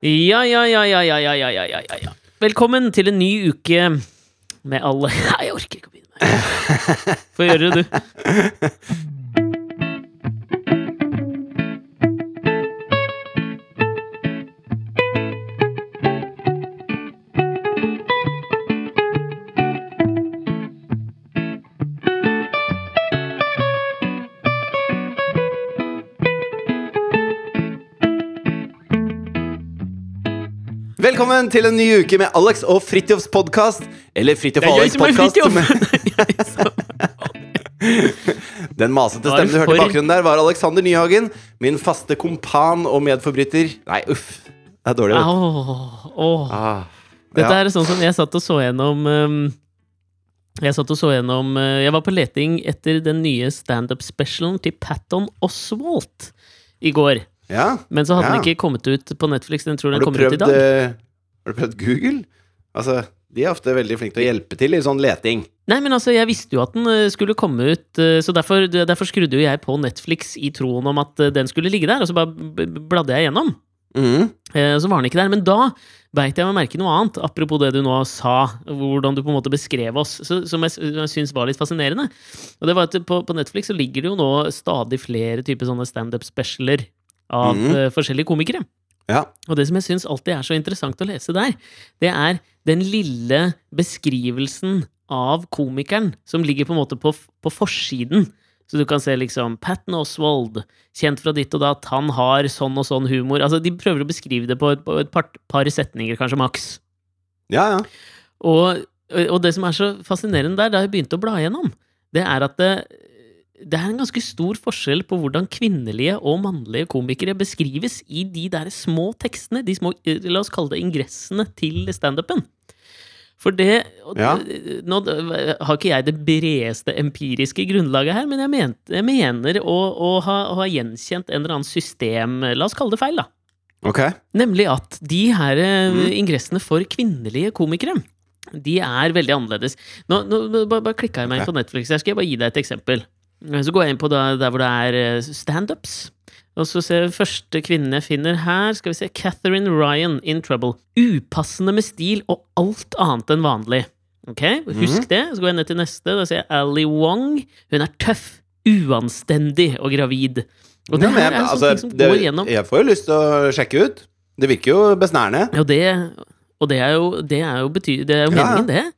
Ja, ja, ja, ja, ja, ja, ja, ja, ja, ja. Velkommen til en ny uke med alle Nei, jeg orker ikke å begynne. Få gjøre det, du. Velkommen til en ny uke med Alex og Fridtjofs podkast. Eller Fridtjof og Alex podkast. Den masete stemmen du hørte i bakgrunnen der, var Alexander Nyhagen. Min faste kompan og medforbryter. Nei, uff. Det er dårlig. du. Åh. Ah, Dette ja. er sånn som jeg satt og så gjennom um, Jeg satt og så gjennom uh, Jeg var på leting etter den nye standup-specialen til Patton Oswalt i går. ja. Men så hadde Ja. den ikke kommet ut på Netflix. Den tror den kommer kommer ut i prøvd, dag. Eh, har du prøvd Google? Altså, de er ofte veldig flinke til å hjelpe til i sånn leting. Nei, men altså, jeg visste jo at den uh, skulle komme ut, uh, så derfor, derfor skrudde jo jeg på Netflix i troen om at uh, den skulle ligge der, og så bare bladde jeg gjennom. Eh, Så var den ikke der. Men da beit jeg meg merke noe annet, apropos det du nå sa, hvordan du på en måte beskrev oss, som jeg, jeg syns var litt fascinerende. Og det var at på, på Netflix så ligger det jo nå stadig flere typer sånne standup-specialer av eh, forskjellige komikere. Ja. Og det som jeg syns alltid er så interessant å lese der, det er den lille beskrivelsen av komikeren som ligger på en måte på, på forsiden. Så du kan se liksom Patton Oswald, kjent fra ditt og datt, han har sånn og sånn humor. Altså, de prøver å beskrive det på et, på et par, par setninger, kanskje maks. Ja, ja. Og, og det som er så fascinerende der, da jeg begynte å bla igjennom, det er at det, det er en ganske stor forskjell på hvordan kvinnelige og mannlige komikere beskrives i de der små tekstene, de små, eh, la oss kalle det ingressene til standupen. For det Ja. Nå har ikke jeg det bredeste empiriske grunnlaget her, men jeg, mente, jeg mener å, å, ha, å ha gjenkjent en eller annen system La oss kalle det feil, da. Ok. Nemlig at de her eh, Mm. ingressene for kvinnelige komikere, de er veldig annerledes. Nå, nå bare, bare klikka jeg meg inn på Netflix. Jeg skal bare gi deg et eksempel. Så går jeg inn på der, der hvor det er eh, standups. Og så ser jeg første kvinne jeg finner her. Skal vi se Catherine Ryan, In Trouble. Upassende med stil og alt annet enn vanlig. Ok, Husk det. Så går jeg ned til neste. Da ser jeg Ali Wong. Hun er tøff, uanstendig og gravid. Og det Ja, men her er sånne altså, ting som det- går igjennom. Jeg får jo lyst til å sjekke ut. Det virker jo besnærende. Ja, det, og det er jo, det er jo, bety, det er jo Ja, ja. meningen, det.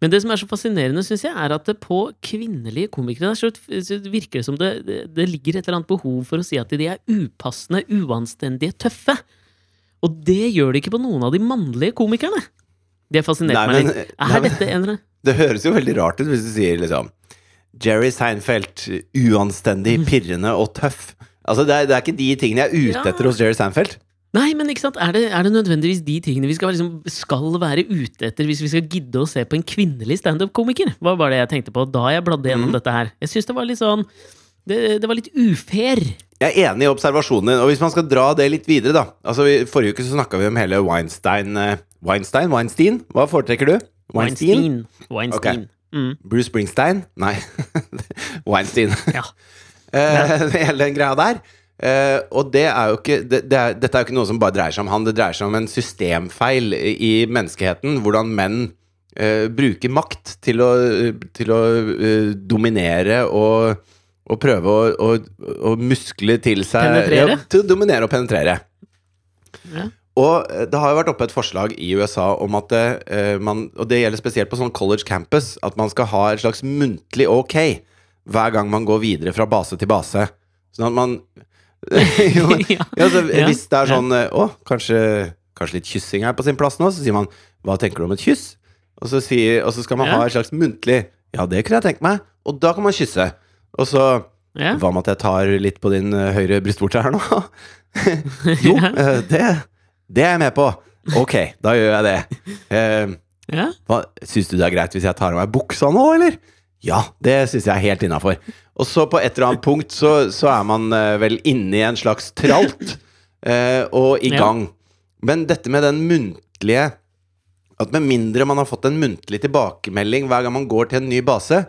Men det som er så fascinerende, syns jeg, er at på kvinnelige komikere virker det som det, det, det ligger et eller annet behov for å si at de er upassende, uanstendige, tøffe. Og det gjør de ikke på noen av de mannlige komikerne. Det fascinerte meg litt. Er nei, dette en Det høres jo veldig rart ut hvis du sier liksom Jerry Seinfeld, uanstendig, Mm. pirrende og tøff. Altså, det er, det er ikke de tingene jeg er ute Ja. etter hos Jerry Seinfeld. Nei, men ikke sant? Er det, er det nødvendigvis de tingene vi skal, liksom, skal være ute etter hvis vi skal gidde å se på en kvinnelig standup-komiker? Var det jeg tenkte på da jeg bladde gjennom mm. dette her? Jeg syns det var litt sånn det, det var litt ufair. Jeg er enig i observasjonen din, og hvis man skal dra det litt videre, da Altså, vi, Forrige uke så snakka vi om hele Weinstein uh, Weinstein? Weinstein? Hva foretrekker du? Weinstein. Weinstein. Mm, Bruce Springsteen? Nei. Weinstein. ja. Eh, hele den greia der. Eh, og det er jo ikke det, det er, Dette er jo ikke noe som bare dreier seg om han, det dreier seg om en systemfeil i, menneskeheten. Hvordan menn uh, bruker makt til å, til å uh, dominere og, og prøve å, å, å muskle til seg Penetrere? Ja, til å dominere og penetrere. Ja. Og det har jo vært oppe et forslag i USA om at man, og det gjelder spesielt på sånn college campus, at man skal ha et slags muntlig ok hver gang man går videre fra base til base. Sånn at man jo, Ja. ja, så Hvis det er sånn eh, Å, kanskje, kanskje litt kyssing er på sin plass nå, så sier man Hva tenker du om et kyss? Og så, sier, og så skal man ha et slags muntlig Ja, det kunne jeg tenkt meg. Og da kan man kysse. Og så. Hva med at jeg tar litt på din eh, høyre brystvorte her nå? jo, eh, det, det er jeg med på. Ok, da gjør jeg det. Uh, ja. Syns du det er greit hvis jeg tar av meg buksa nå, eller? Ja, det syns jeg er helt innafor. Og så på et eller annet punkt så, så er man eh, vel inne i en slags tralt, eh, og i Ja. gang. Men dette med den muntlige At med mindre man har fått en muntlig tilbakemelding hver gang man går til en ny base,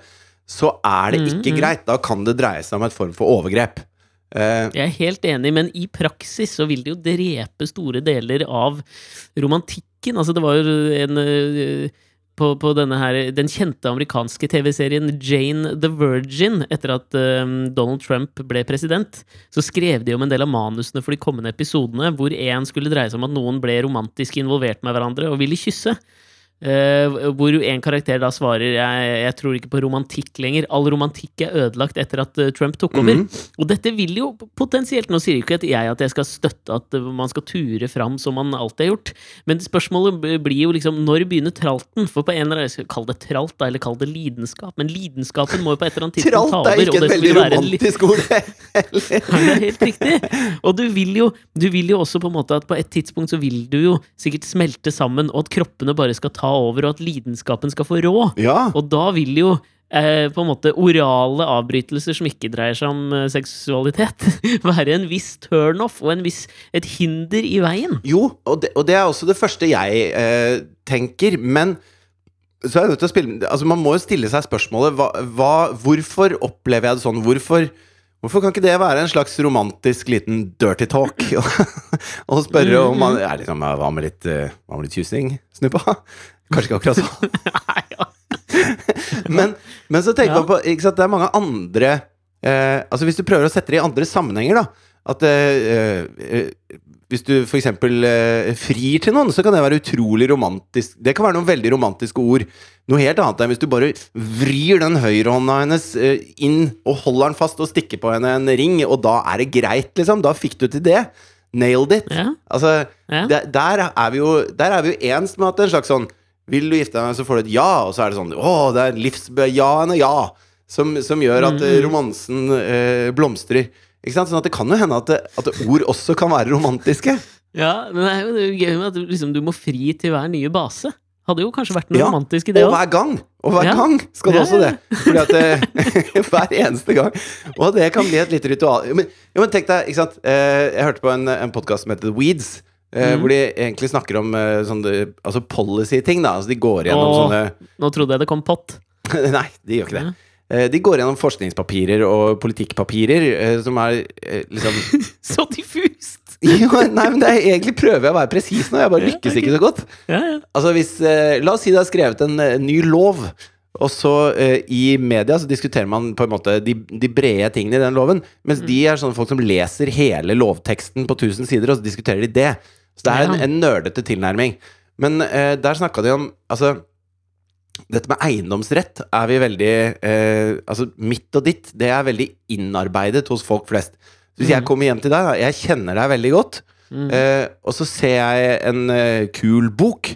så er det Mm, ikke mm. greit. Da kan det dreie seg om et form for overgrep. Eh, Jeg er helt enig, men i praksis så vil det jo drepe store deler av romantikken. Altså, det var jo en øh, på, på her, den kjente amerikanske TV-serien Jane the Virgin, etter at um, Donald Trump ble president, så skrev de om en del av manusene for de kommende episodene, hvor én skulle dreie seg om at noen ble romantisk involvert med hverandre og ville kysse. Eh, hvor en karakter da svarer jeg, jeg tror ikke på romantikk lenger. All romantikk er ødelagt etter at uh, Trump tok over. Mhm. Og dette vil jo potensielt Nå sier ikke at jeg at jeg skal støtte at eh, man skal ture fram som man alltid har gjort, men spørsmålet blir jo liksom når begynner tralten? For på en eller annen Kall det tralt, da, eller kall det lidenskap. Men lidenskapen må jo på et eller annet tidspunkt ta Tralt er ikke et veldig romantisk ord, heller. Det er helt riktig. Og du vil, jo, du vil jo også på en måte at på et tidspunkt så vil du jo sikkert smelte sammen, og at kroppene bare skal ta over, og at lidenskapen skal få rå. Ja. Og da vil jo eh, på en måte orale avbrytelser som ikke dreier seg om eh, seksualitet, være en viss turnoff og en viss, et hinder i veien. Jo, og det, og det er også det første jeg eh, tenker, men så er jeg nødt til å spille Altså Man må jo stille seg spørsmålet hva, hva, Hvorfor opplever jeg det sånn? Hvorfor, hvorfor kan ikke det være en slags romantisk liten dirty talk? og spørre om man er liksom, Hva med litt, eh, hva med litt snuppa? Kanskje ikke akkurat sånn. Nei, ja. men, men så tenker Ja. man på ikke sant, Det er mange andre eh, Altså Hvis du prøver å sette det i andre sammenhenger, da At eh, eh, hvis du f.eks. Eh, frir til noen, så kan det være utrolig romantisk. Det kan være noen veldig romantiske ord. Noe helt annet enn hvis du bare vrir den høyrehånda hennes eh, inn og holder den fast og stikker på henne en ring, og da er det greit, liksom. Da fikk du til det. Nailed it. Ja. Altså, Ja. der, der er jo Der er vi jo ens med at det er en slags sånn Vil du gifte deg så får du et ja, og så er det sånn Å, det er livsbejaende ja, som, som gjør at mm. romansen eh, blomstrer. Ikke sant? Sånn at det kan jo hende at, at ord også kan være romantiske. ja, men det er jo det er jo gøy med at du, liksom, du må fri til hver nye base. Hadde jo kanskje vært noe Ja, romantisk i det Og hver gang! Og hver Ja. gang skal du Ja, også det. Fordi at det, Hver eneste gang. Og det kan bli et lite ritual. Men, jo, men tenk deg, ikke sant Eh, Jeg hørte på en, en podkast som heter The Weeds. Eh, Mm. Hvor de egentlig snakker om eh, sånne altså policy-ting. da Altså De går gjennom Åh. sånne Nå trodde jeg det kom pott. Nei, de gjør ikke det. Ja. Eh, De går gjennom forskningspapirer og politikkpapirer eh, som er eh, liksom Så diffust! jo, Nei, men det er, egentlig prøver jeg å være presis nå, jeg bare Ja, lykkes ikke så godt. Ja, ja. Altså hvis eh, La oss si det er skrevet en eh, ny lov, og så uh, i media så diskuterer man på en måte de, de brede tingene i den loven, mens Mm. de er sånne folk som leser hele lovteksten på 1000 sider, og så diskuterer de det. Så det er en, en nerdete tilnærming. Men eh, der snakka de om Altså dette med eiendomsrett er vi veldig eh, Altså, mitt og ditt, det er veldig innarbeidet hos folk flest. Så hvis jeg Mm. kommer hjem til deg, da, jeg kjenner deg veldig godt, Mm. eh, og så ser jeg en eh, kul bok,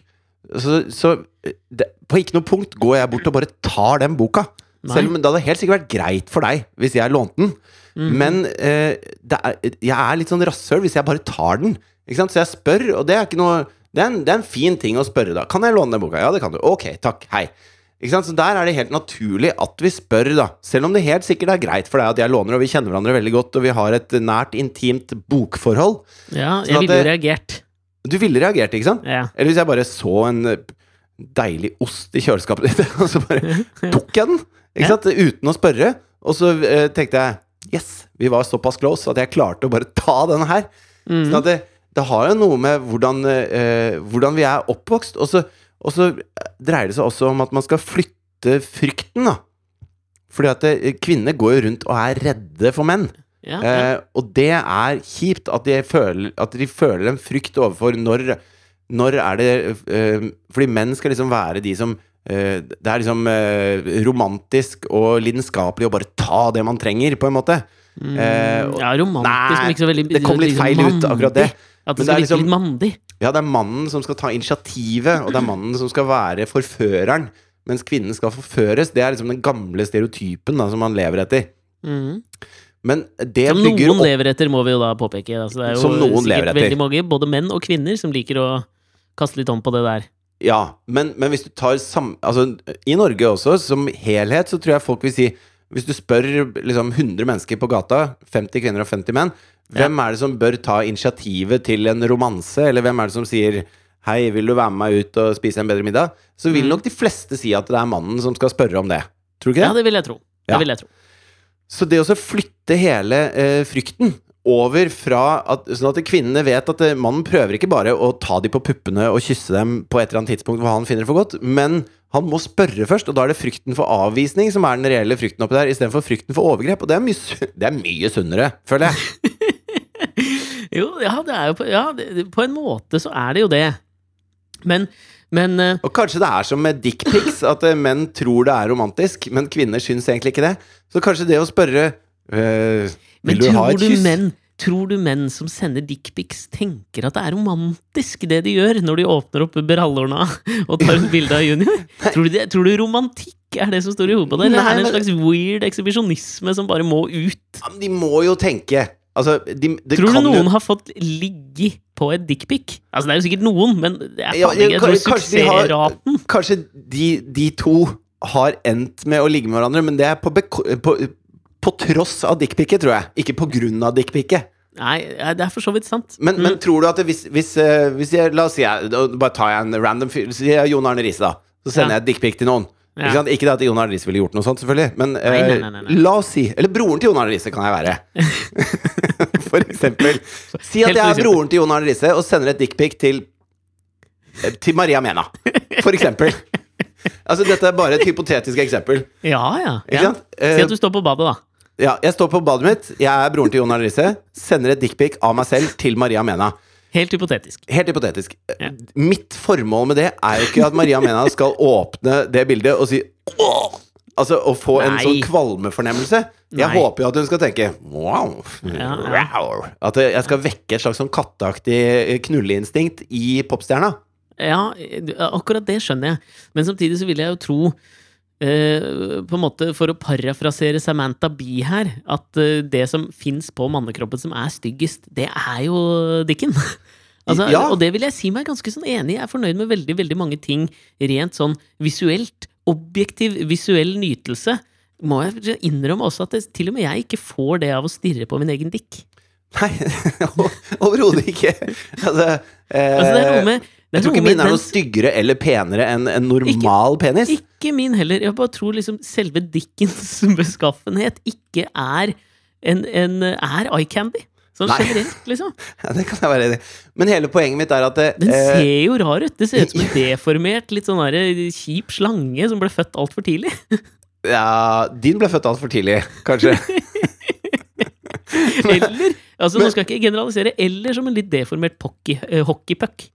så, så eh, det, på ikke noe punkt går jeg bort og bare tar den boka. Nei. Selv om det hadde helt sikkert vært greit for deg hvis jeg lånte den. Mm. Men eh, er, jeg er litt sånn rasshøl hvis jeg bare tar den. Ikke sant? Så jeg spør, og det er ikke noe det er, en, det er en fin ting å spørre, da. Kan jeg låne den boka? Ja, det kan du. Ok, takk. Hei. Ikke sant? Så der er det helt naturlig at vi spør, da. Selv om det helt sikkert er greit for deg at jeg låner, og vi kjenner hverandre veldig godt, og vi har et nært, intimt bokforhold. Ja, Sånn jeg ville jo reagert. Du ville reagert, ikke sant? Ja. Eller hvis jeg bare så en eh, deilig ost i kjøleskapet ditt, og så bare tok jeg den, ikke Ja. sant? Uten å spørre. Og så eh, tenkte jeg Yes, vi var såpass close at jeg klarte å bare ta denne her. Mm. Sånn at det, det har jo noe med hvordan, eh, hvordan vi er oppvokst. Og så, og så dreier det seg også om at man skal flytte frykten, da. Fordi at det, kvinner går jo rundt og er redde for menn. ja, ja. Eh, og det er kjipt at de føler, at de føler en frykt overfor når Når er det eh, Fordi menn skal liksom være de som eh, Det er liksom eh, romantisk og lidenskapelig å bare ta det man trenger, på en måte. Mm, eh, og- ja, romantisk, men ikke så veldig det kom litt liksom feil ut, akkurat det. At det det liksom- litt mandig. Ja, det er mannen som skal ta initiativet, og det er mannen som skal være forføreren. Mens kvinnen skal forføres. Det er liksom den gamle stereotypen da, som man lever etter. Mm. Men det Som bygger noen opp lever etter, må vi jo da påpeke. Altså, det er jo sikkert veldig mange, både menn og kvinner, som liker å kaste litt om på det der. Ja, men, men hvis du tar sam... Altså, i Norge også, som helhet, så tror jeg folk vil si Hvis du spør liksom 100 mennesker på gata, 50 kvinner og 50 menn, hvem er det som bør ta initiativet til en romanse? Eller hvem er det som sier Hei, vil du være med meg ut og spise en bedre middag? Så vil Mm. nok de fleste si at det er mannen som skal spørre om det. Tror du ikke det? Ja, det vil jeg tro. Ja. Det vil jeg tro. Så det å flytte flytte hele eh, frykten over fra at, Sånn at kvinnene vet at eh, mannen prøver ikke bare å ta dem på puppene og kysse dem på et eller annet tidspunkt hvor han finner det for godt, men han må spørre først, og da er det frykten for avvisning som er den reelle frykten oppi der, istedenfor frykten for overgrep. Og det er mye, det er mye sunnere, føler jeg. Jo, ja, det er jo på, ja, det, på en måte så er det jo det. Men, men eh, Og kanskje det er som med dickpics, at eh, menn tror det er romantisk, men kvinner syns egentlig ikke det. Så kanskje det å spørre øh, Vil du ha et kyss? menn, tror du menn som sender dickpics, tenker at det er romantisk, det de gjør, når de åpner opp brallorna og tar et bilde av junior? Tror du, det, tror du romantikk er det som står i hodet på deg, eller Nei, er det en slags weird ekshibisjonisme som bare må ut? De må jo tenke. Altså, de, det Tror du kan noen jo har fått ligge på et dickpic? Altså, det er jo sikkert noen, men det er Ja, ikke Jeg tror suksessraten Kanskje de, de to har endt med å ligge med hverandre, men det er på, på, på tross av dickpicet, tror jeg. Ikke på grunn av dickpicet. Nei, det er for så vidt sant. Men, men Mm. tror du at hvis, hvis, eh, hvis jeg, La oss si jeg, Bare tar jeg en random fyr Jon Arne Riise, da. Så sender Ja. jeg et dickpic til noen. Ja. Ikke, ikke det at Jon Arne Riise ville gjort noe sånt, selvfølgelig. Men eh, Nei, nei, nei, la oss si Eller broren til Jon Arne Riise kan jeg være. For eksempel. Si at jeg er broren til Jon Arne Riise og sender et dickpic til eh, Til Maria Mena. For eksempel. Altså, dette er bare et hypotetisk eksempel. Ja, ja. Ja. Eh, Si at du står på badet, da. ja, jeg står på badet mitt, jeg er broren til Jon Arne Riise, sender et dickpic av meg selv til Maria Mena. Helt hypotetisk. Helt hypotetisk. Ja. Mitt formål med det er jo ikke at Maria Mena skal åpne det bildet og si Åh! Altså å få en sånn kvalmefornemmelse. Jeg Nei. håper jo at hun skal tenke wow. Ja, ja. wow. At jeg skal vekke et slags sånn katteaktig knulleinstinkt i popstjerna. Ja, akkurat det skjønner jeg. Men samtidig så vil jeg jo tro Uh, på en måte For å parafrasere Samantha Bee her, at uh, det som fins på mannekroppen som er styggest, det er jo dikken. Altså, Ja. Og det vil jeg si meg ganske sånn enig i. Jeg er fornøyd med veldig veldig mange ting rent sånn visuelt. Objektiv visuell nytelse. Må jeg innrømme også at det, til og med jeg ikke får det av å stirre på min egen dikk. Nei, overhodet ikke. Altså, eh, Altså, det er noe med jeg tror ikke min er noe styggere eller penere enn en normal penis. Ikke min heller. Jeg bare tror liksom selve dikkens beskaffenhet ikke er en, en er eye candy. Sånn Nei. generelt, liksom. Ja, det kan jeg være enig i. Men hele poenget mitt er at det, Den eh, ser jo rar ut. Det ser ut som en deformert, litt sånn der, kjip slange som ble født altfor tidlig. Ja, din ble født altfor tidlig, kanskje. Eller altså Men- Nå skal jeg ikke generalisere. Eller som en litt deformert eh, hockeypuck.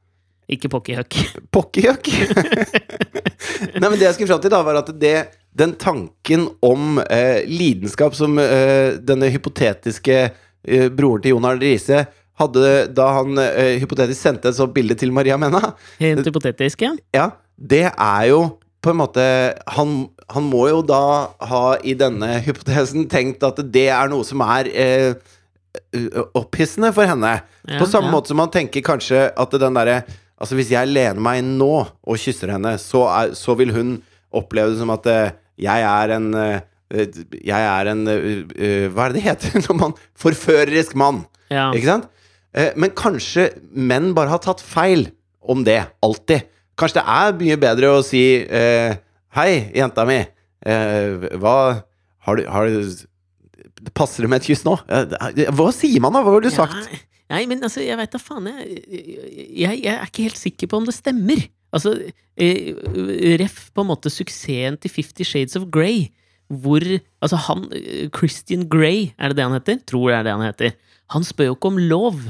Ikke pocky-huck. Nei, men det jeg skulle fram til, da, var at det, den tanken om eh, lidenskap som eh, denne hypotetiske eh, broren til Jon Arne Riise hadde da han uh, hypotetisk sendte et sånt bilde til Maria Mena, Helt hypotetisk, ja. ja, det er jo på en måte han, han må jo da ha i denne hypotesen tenkt at det er noe som er uh, opphissende for henne. Ja, På samme ja. måte som man tenker kanskje at den derre Altså hvis jeg lener meg inn nå og kysser henne, så, er, så vil hun oppleve det som at uh, jeg er en eh, Jeg er en eh, eh, Hva er det det heter når man Forførerisk mann. ja. Ikke sant? Eh, men kanskje menn bare har tatt feil om det. Alltid. Kanskje det er mye bedre å si eh, Hei, jenta mi. Eh, hva Har du, har du Passer det med et kyss nå? Eh, Hva sier man, da? Hva har du sagt? Ja, nei, men altså, jeg veit da faen, jeg, jeg. Jeg er ikke helt sikker på om det stemmer. Altså, eh, ref på en måte suksessen til Fifty Shades of Grey, hvor Altså, han Christian Grey, er det det han heter? Tror det er det han heter. Han spør jo ikke om lov.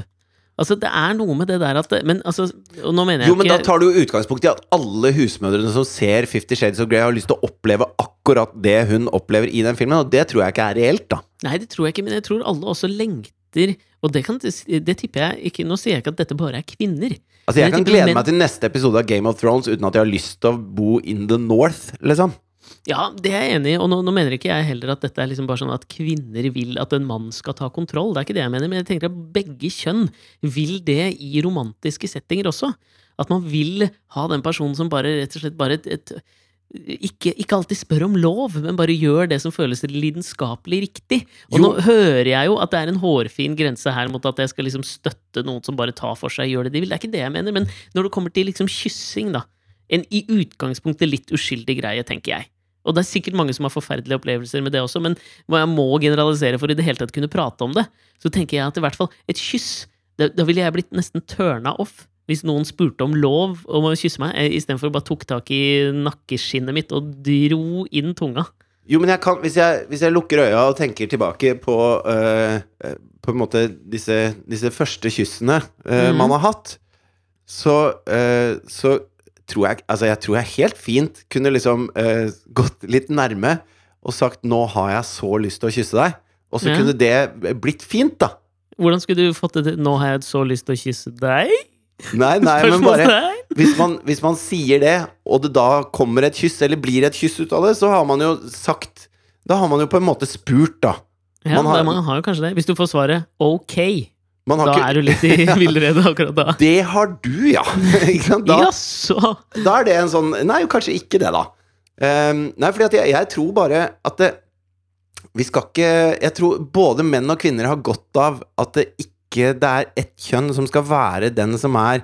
Altså, det er noe med det der at Men altså, og nå mener jeg Jo, men da tar du jo utgangspunkt i at alle husmødrene som ser Fifty Shades of Grey, har lyst til å oppleve akkurat det hun opplever i den filmen, og det tror jeg ikke er reelt, da. Nei, det tror jeg ikke, men jeg tror alle også lengter Og det, kan, det tipper jeg ikke Nå sier jeg ikke at dette bare er kvinner. Altså, jeg jeg kan glede men... meg til neste episode av Game of Thrones uten at jeg har lyst til å bo in the north, liksom. Ja, det er jeg enig i, og nå, nå mener ikke jeg heller at dette er liksom bare sånn at kvinner vil at en mann skal ta kontroll. Det er ikke det jeg mener, men jeg tenker at begge kjønn vil det i romantiske settinger også. At man vil ha den personen som bare rett og slett bare et, et ikke, ikke alltid spør om lov, men bare gjør det som føles lidenskapelig riktig. Og Jo. nå hører jeg jo at det er en hårfin grense her mot at jeg skal liksom støtte noen som bare tar for seg og gjør det de vil. Det er ikke det jeg mener, men når det kommer til liksom kyssing, da. En i utgangspunktet litt uskyldig greie, tenker jeg. Og det er sikkert mange som har forferdelige opplevelser med det også, men hva jeg må generalisere for i det hele tatt kunne prate om det, så tenker jeg at i hvert fall et kyss Da, ville jeg blitt nesten turna off hvis noen spurte om lov om å kysse meg, eh, istedenfor bare tok tak i nakkeskinnet mitt og dro inn tunga. Jo, men jeg kan, hvis, jeg, hvis jeg lukker øya og tenker tilbake på øh, På en måte disse, disse første kyssene øh, mm. man har hatt, så, øh, så tror jeg Altså, jeg tror jeg helt fint kunne liksom uh, gått litt nærme og sagt 'nå har jeg så lyst til å kysse deg', og så Ja. kunne det blitt fint, da. Hvordan skulle du fått det til? Nå har jeg så lyst til å kysse deg? Nei, nei, men bare hvis man, hvis man sier det, og det da kommer et kyss, eller blir et kyss ut av det, så har man jo sagt Da har man jo på en måte spurt, da. Ja, Man har- man har jo kanskje det. Hvis du får svaret ok, da ikke er du litt i villrede akkurat da. Det har du, ja! Da, Jaså! da er det en sånn Nei, kanskje ikke det, da. Um, nei, fordi jeg, jeg tror bare at det Vi skal ikke Jeg tror både menn og kvinner har godt av at det ikke det er ett kjønn som skal være den som er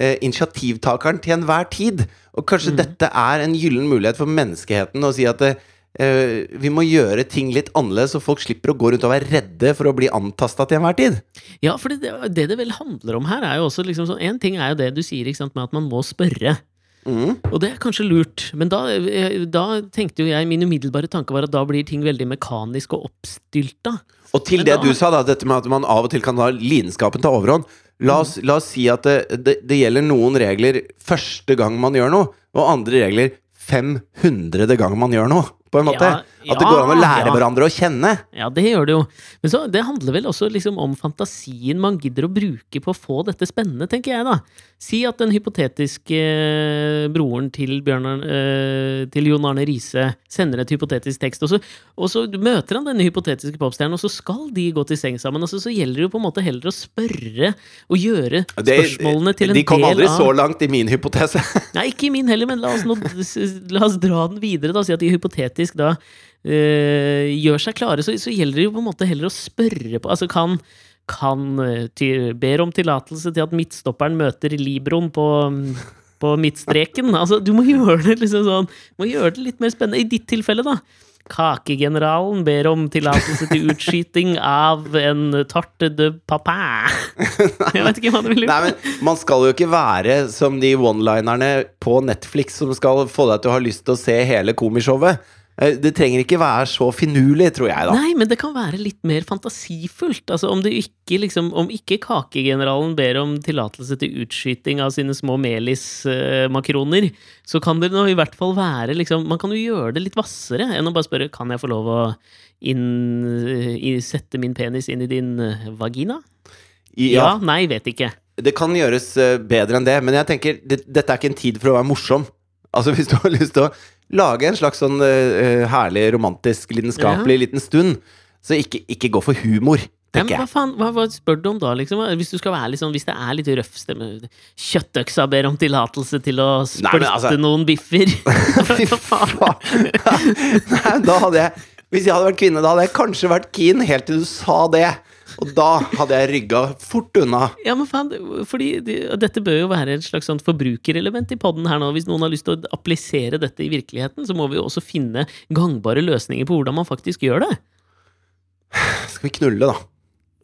eh, initiativtakeren til enhver tid. Og kanskje Mm. dette er en gyllen mulighet for menneskeheten å si at det, eh, vi må gjøre ting litt annerledes, så folk slipper å gå rundt og være redde for å bli antasta til enhver tid. Ja, for det, det det vel handler om her, er jo også liksom sånn En ting er jo det du sier, sant, med at man må spørre. Mm. Og det er kanskje lurt, men da, eh, da tenkte jo jeg Min umiddelbare tanke var at da blir ting veldig mekanisk og oppstylta. Og til Men det da- du sa, da, dette med at man av og til kan la lidenskapen ta overhånd. La oss, la oss si at det, det, det gjelder noen regler første gang man gjør noe, og andre regler 500. gang man gjør noe, på en måte. Ja, at det går an å lære ja. hverandre å kjenne. Ja, det gjør det jo. Men så, det handler vel også liksom om fantasien man gidder å bruke på å få dette spennende, tenker jeg da. Si at den hypotetiske eh, broren til, Bjørnar, eh, til Jon Arne Riise sender et hypotetisk tekst, og så, og så møter han denne hypotetiske popstjernen, og så skal de gå til seng sammen. Og så, gjelder det jo på en måte heller å spørre og gjøre Det- spørsmålene til en del av de kom aldri av så langt i min hypotese. Nei, ikke i min heller, men la oss, nå, la oss dra den videre. Da. Si at de hypotetisk da eh, gjør seg klare. Så, så gjelder det jo på en måte heller å spørre på Altså, kan, kan eh, til, Ber om tillatelse til at midtstopperen møter Libroen på på midtstreken. Altså, du må gjøre det liksom sånn må gjøre det litt mer spennende. I ditt tilfelle, da. Kakegeneralen ber om tillatelse til utskyting av en tarte de papa. Jeg vet ikke hva du vil Nei, men Man skal jo ikke være som de one-linerne på Netflix som skal få deg til å ha lyst til å se hele komishowet. Eh, Det trenger ikke være så finurlig, tror jeg, da. Nei, men det kan være litt mer fantasifullt. Altså, om, det ikke, liksom, om ikke kakegeneralen ber om tillatelse til utskyting av sine små melismakroner, så kan det nå i hvert fall være liksom, Man kan jo gjøre det litt hvassere enn å bare spørre Kan jeg få lov å inn, i, sette min penis inn i din eh, vagina. Ja. Ja, nei, vet ikke. Det kan gjøres eh, bedre enn det, men jeg tenker det, dette er ikke en tid for å være morsom. Altså Hvis du har lyst til å lage en slags sånn uh, herlig, romantisk, lidenskapelig liten stund, så ikke, ikke gå for humor, Ja, men hva faen, hva, hva spør du om da, liksom? Hvis du skal være sånn, hvis det er litt røff stemme Kjøttøksa ber om tillatelse til å spørste altså- noen biffer. Fy faen! Nei, da hadde jeg Hvis jeg hadde vært kvinne, da hadde jeg kanskje vært keen helt til du sa det. Og da hadde jeg rygga fort unna. Ja, men faen, fordi det, dette bør jo være et slags sånt forbrukerelement i podden her nå. Hvis noen har lyst til å applisere dette i virkeligheten, så må vi jo også finne gangbare løsninger på hvordan man faktisk gjør det. Skal vi knulle, da?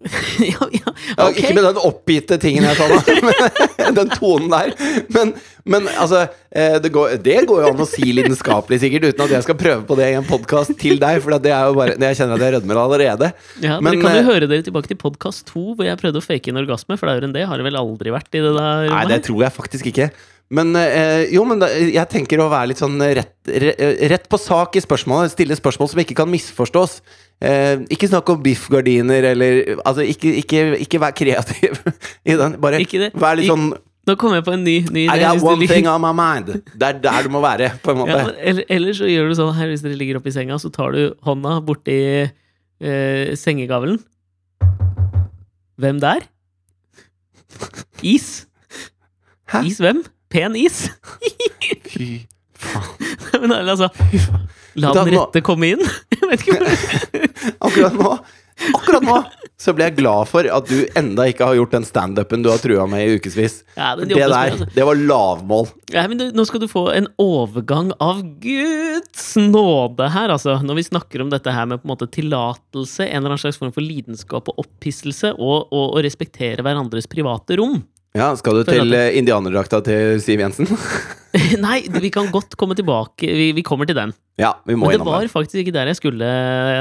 ja, ja, Ja, ok. Ikke med den oppgitte tingen jeg sa men den tonen der. Men, men altså eh, det går, det går jo an å si lidenskapelig, sikkert, uten at jeg skal prøve på det i en podkast til deg. For det er jo bare Jeg kjenner at jeg rødmer allerede. Ja, Men, dere kan jo eh, høre dere tilbake til podkast to, hvor jeg prøvde å fake en orgasme, er enn det har det vel aldri vært i det der Nei, det tror jeg faktisk ikke. Men øh, jo, men da, jeg tenker å være litt sånn rett, re- rett på sak i spørsmålet. Stille spørsmål som ikke kan misforstås. Eh, ikke snakk om biffgardiner eller Altså, ikke, ikke, ikke vær kreativ i den. Bare vær litt sånn Nå kom jeg på en ny, ny I got one thing on my mind. Det er der du må være, på en måte. Ja, eller, eller så gjør du sånn her hvis dere ligger oppe i senga, så tar du hånda borti eh, sengegavlen. Hvem der? Is. Hæ? Is hvem? Pen is? Fy faen. Men altså La den rette komme inn. Jeg vet ikke hvor Akkurat nå Akkurat nå så ble jeg glad for at du enda ikke har gjort den standupen du har trua med i ukevis. Ja, Det der, altså. det var lavmål. Ja, men du, nå skal du få en overgang av Guds nåde her, altså. Når vi snakker om dette her med på en måte tillatelse, en eller annen slags form for lidenskap og opphisselse, og, og å respektere hverandres private rom. Ja, Skal du til eh, indianerdrakta til Siv Jensen? Nei, vi kan godt komme tilbake. Vi, vi kommer til den. ja, vi må Men det var det. faktisk ikke der jeg skulle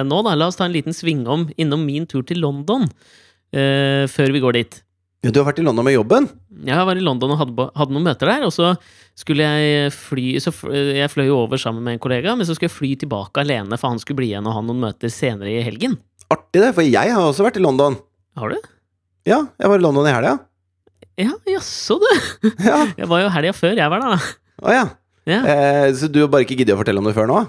nå, da. La oss ta en liten svingom innom min tur til London. uh, før vi går dit. Ja, du har vært i London med jobben? Jeg var i London og hadde, hadde noen møter der, og så skulle jeg fly så Jeg fløy over sammen med en kollega, men så skulle jeg fly tilbake alene, for han skulle bli igjen og ha noen møter senere i helgen. Artig, det, for jeg har også vært i London. Har du? Ja, jeg var i London i helga. Ja, jaså, du. Ja. Jeg var jo helga før jeg var der, da. Å ja. Ja, Eh, så du har bare ikke giddet å fortelle om det før nå?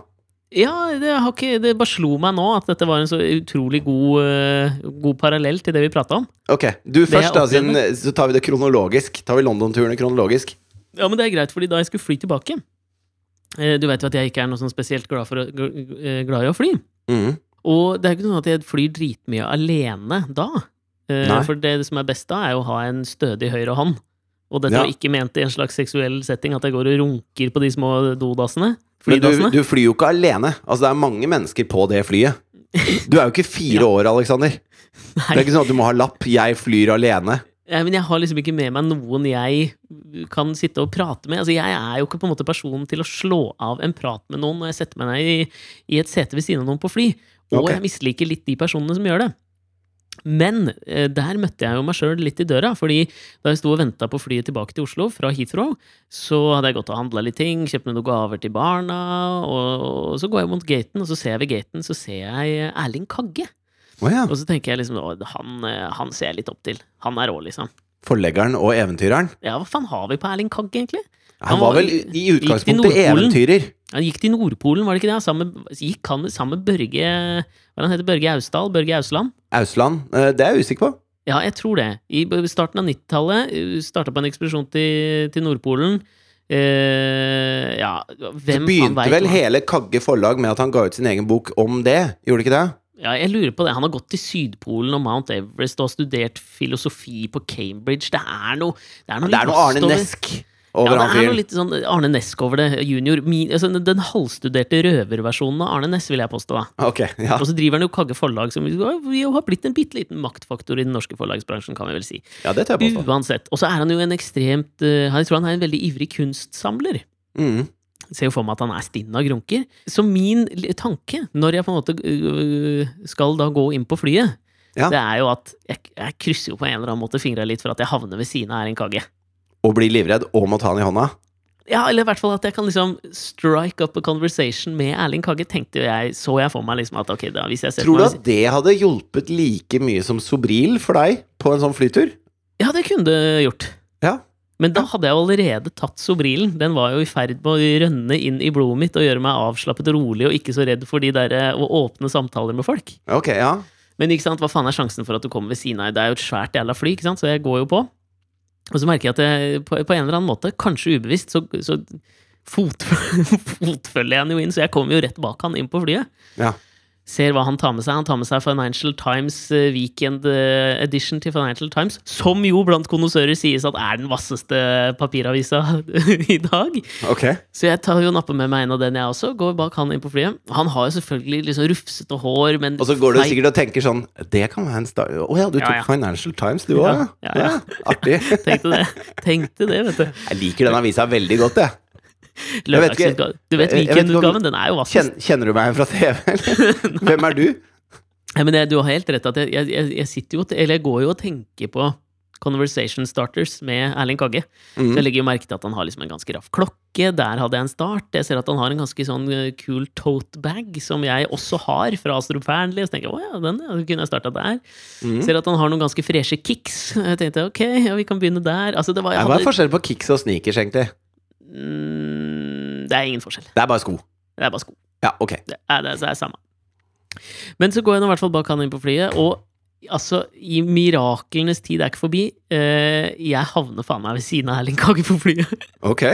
ja det, har ikke, det bare slo meg nå at dette var en så utrolig god, uh, god parallell til det vi prata om. Ok, du først, da, siden, så tar vi det kronologisk. Tar vi London-turene kronologisk. Ja, men det er greit, fordi da jeg skulle fly tilbake eh, Du vet jo at jeg ikke er noe sånn spesielt glad, for, eh, glad i å fly. Mm. Og det er jo ikke sånn at jeg flyr dritmye alene da. Eh, Nei. For det som er best da, er å ha en stødig høyre hånd. Og dette Ja. var ikke ment i en slags seksuell setting, at jeg går og runker på de små dodassene. Men du, du flyr jo ikke alene. Altså, det er mange mennesker på det flyet. Du er jo ikke fire Ja. år, Alexander. Det er ikke sånn at du må ha lapp 'jeg flyr alene'. Ja, men jeg har liksom ikke med meg noen jeg kan sitte og prate med. Altså, jeg er jo ikke på en måte personen til å slå av en prat med noen når jeg setter meg ned i, i et sete ved siden av noen på fly. Og okay. jeg misliker litt de personene som gjør det. Men eh, der møtte jeg jo meg sjøl litt i døra, fordi da jeg sto og venta på flyet tilbake til Oslo fra Heathrow, så hadde jeg gått og handla litt ting, kjøpt meg noen gaver til barna, og, og så går jeg mot gaten, og så ser jeg ved gaten, så ser jeg Erling Kagge. Oh, ja. Og så tenker jeg liksom han, eh, han ser jeg litt opp til. Han er rå, liksom. Forleggeren og eventyreren. Ja, hva faen har vi på Erling Kagge, egentlig? Han Han var vel i utgangspunktet eventyrer. Han gikk til Nordpolen, var det ikke det? Sammen, gikk han sammen med Børge Hva er han heter Børge Austdal? Børge Ausland? Ausland. eh, Det er jeg usikker på. Ja, jeg tror det. I starten av 90-tallet starta på en ekspedisjon til, til Nordpolen. Uh, ja, hvem Så begynte vel hva- hele Kagge forlag med at han ga ut sin egen bok om det. Gjorde det ikke det? Ja, jeg lurer på det. Han har gått til Sydpolen og Mount Everest og studert filosofi på Cambridge. Det er noe Det er noe, Det er noe Arne Nesk over ja, det er noe litt sånn Arne Nesk over det, junior. Min, altså, den halvstuderte røverversjonen av Arne Næss, vil jeg påstå. Okay, ja. Og så driver han jo Kagge forlag, som har blitt en bitte liten maktfaktor i den norske forlagsbransjen, kan vi vel si. ja, det tør jeg påstå. Uansett. Og så er han jo en ekstremt eh, Jeg tror han er en veldig ivrig kunstsamler. Mm. Jeg ser jo for meg at han er stinn av grunker. Så min tanke, når jeg på en måte øh, skal da gå inn på flyet, Ja. det er jo at jeg, jeg krysser jo på en eller annen måte fingra litt for at jeg havner ved siden av Erin Kagge. Og blir livredd og må ta han i hånda. Ja, eller i hvert fall at jeg kan liksom strike up a conversation med Erling Kagge, tenkte jo jeg, så jeg for meg liksom at ok, da hvis jeg ser Tror du at det hadde hjulpet like mye som Sobril for deg på en sånn flytur? Ja, det kunne det gjort. Ja. Men da hadde jeg allerede tatt Sobrilen. Den var jo i ferd med å rønne inn i blodet mitt og gjøre meg avslappet og rolig og ikke så redd for de der eh, å åpne samtaler med folk. Ok, ja. Men ikke sant, hva faen er sjansen for at du kommer ved siden av? Det er jo et svært jævla fly, ikke sant? så jeg går jo på. Og så merker jeg at jeg på, på en eller annen måte, kanskje ubevisst, så, så fotføl fotfølger jeg han jo inn, så jeg kommer jo rett bak han inn på flyet. Ja. Ser hva han tar med seg. Han tar med seg Financial Times eh, Weekend eh, Edition til Financial Times, som jo blant konnoissører sies at er den vasseste papiravisa i dag. Okay. Så jeg tar jo nappe med meg en av den, jeg også. Går bak han inn på flyet. Han har jo selvfølgelig liksom rufsete hår, men Og så går du sikkert og tenker sånn Det kan være en start Å ja, du tok ja. Financial Times, du òg? Ja, ja, ja. Artig. Tenkte det. Tenkte det, vet du. Jeg liker den avisa veldig godt, jeg. vet Lørdagsutgave. Du vet weekendutgaven, den er jo vassest. Kjenner, du meg fra TV, eller? Hvem er du? Ja, men jeg, du har helt rett at jeg, jeg, jeg, sitter jo, Eller jeg går jo og tenker på Conversation Starters med Erling Kagge. Så Mm. jeg legger jo merke til at han har liksom en ganske raff klokke. Der hadde jeg en start. Jeg ser at han har en ganske sånn kul cool tote bag, som jeg også har fra Astrup Fearnley. Så tenker jeg, å ja, den ja, kunne jeg starta der. Mm. Ser at han har noen ganske freshe kicks. Jeg tenkte ok, ja, vi kan begynne der. Altså, det var, jeg Hva er hadde, forskjellen på kicks og sneakers, egentlig? Mm, det er ingen forskjell. Det er bare sko. Det er bare sko. Ja, ok. Det er, det er samme. Men så går jeg nå i hvert fall bak han inn på flyet, og altså, i miraklenes tid er ikke forbi. Eh, jeg havner faen meg ved siden av Erling Kagge på flyet. Ok.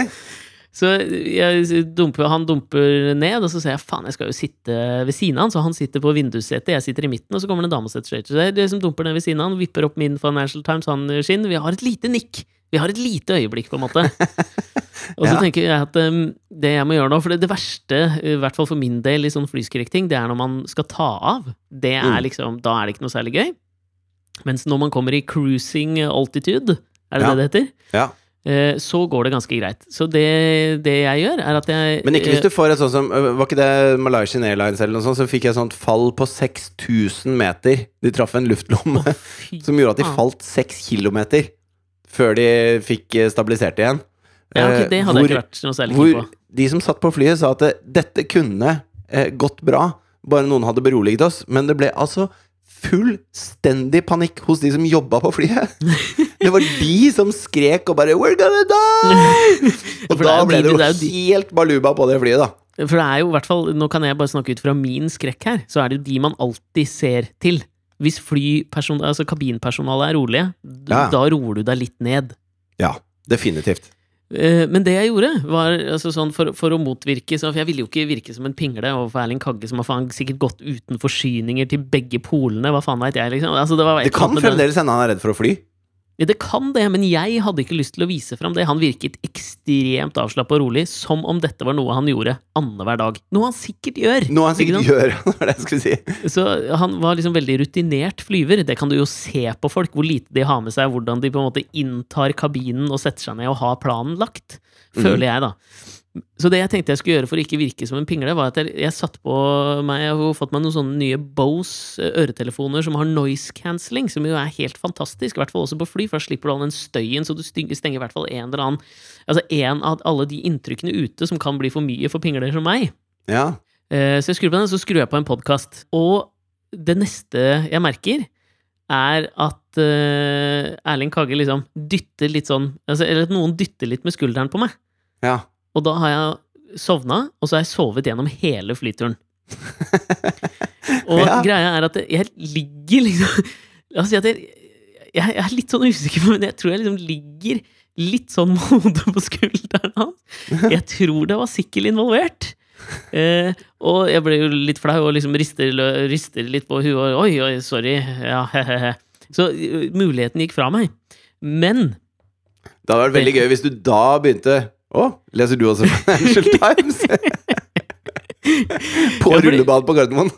Så jeg dumper, han dumper ned, og så sier jeg faen, jeg skal jo sitte ved siden av han. Så han sitter på vindussetet, jeg sitter i midten, og så kommer det en dame og setter seg. Det er det som dumper ned ved siden av han, vipper opp min Financial Times, han skinn. Vi har et lite nikk. Vi har et lite øyeblikk, på en måte. Og så Ja. tenker jeg at um, det jeg må gjøre nå For det, det verste, i hvert fall for min del, i sånn flyskrekking, det er når man skal ta av. Det er Mm. liksom, Da er det ikke noe særlig gøy. Mens når man kommer i cruising altitude, er det Ja. det det heter? Ja. Eh, så går det ganske greit. Så det, det jeg gjør, er at jeg Men ikke hvis du får et sånt som øh, Var ikke det Malaysian Airlines eller noe sånt? Så fikk jeg et sånt fall på 6000 meter. De traff en luftlomme oh, som gjorde at de falt 6 kilometer før de fikk eh, stabilisert igjen. Ja, ok, Eh, det hadde hvor- jeg ikke vært noe særlig keen på. de som satt på flyet, sa at det, dette kunne eh, gått bra, bare noen hadde beroliget oss. Men det ble altså fullstendig panikk hos de som jobba på flyet. Det var de som skrek og bare 'We're gonna die!' Og da ble det jo helt baluba på det flyet, da. For det er jo i hvert fall, nå kan jeg bare snakke ut fra min skrekk her, så er det jo de man alltid ser til. Hvis altså kabinpersonalet er rolige, Ja. da roer du deg litt ned. Ja, definitivt. Eh, Men det jeg gjorde, var altså sånn for, for å motvirke For jeg ville jo ikke virke som en pingle overfor Erling Kagge, som har faen sikkert gått uten forsyninger til begge polene, hva faen veit jeg, liksom. Altså, det, var Det kan fremdeles hende han er redd for å fly. Det kan det, men jeg hadde ikke lyst til å vise fram det. Han virket ekstremt avslappa og rolig, som om dette var noe han gjorde annenhver dag. Noe han sikkert gjør! Noe han sikkert gjør, det var det jeg skulle si. Så han var liksom veldig rutinert flyver. Det kan du jo se på folk, hvor lite de har med seg, hvordan de på en måte inntar kabinen og setter seg ned og har planen lagt. Føler jeg, da. Så det jeg tenkte jeg skulle gjøre for å ikke virke som en pingle, var at jeg, jeg satte på meg Jeg har fått meg noen sånne nye Bose eh, øretelefoner som har noise cancelling, som jo er helt fantastisk, i hvert fall også på fly, for da slipper du all den støyen, så du stenger i hvert fall en eller annen Altså en av alle de inntrykkene ute som kan bli for mye for pingler som meg. Ja. Eh, Så jeg skrur på den, så skrur jeg på en podkast. Og det neste jeg merker, er at eh, Erling Kagge liksom dytter litt sånn altså, Eller at noen dytter litt med skulderen på meg. ja. Og da har jeg sovna, og så har jeg sovet gjennom hele flyturen. Og Ja. greia er at jeg ligger liksom La oss si at jeg, jeg, er litt sånn usikker på Men jeg tror jeg liksom ligger litt sånn med hodet på skulderen hans. Jeg tror det var sikkel involvert. Eh, og jeg ble jo litt flau og liksom rister, rister litt på huet. og Oi, oi, sorry. Ja, he-he-he. Så uh, muligheten gikk fra meg. Men Det hadde vært veldig gøy hvis du da begynte Å, leser du også Financial Times? på Ja, rullebanen på Gardermoen.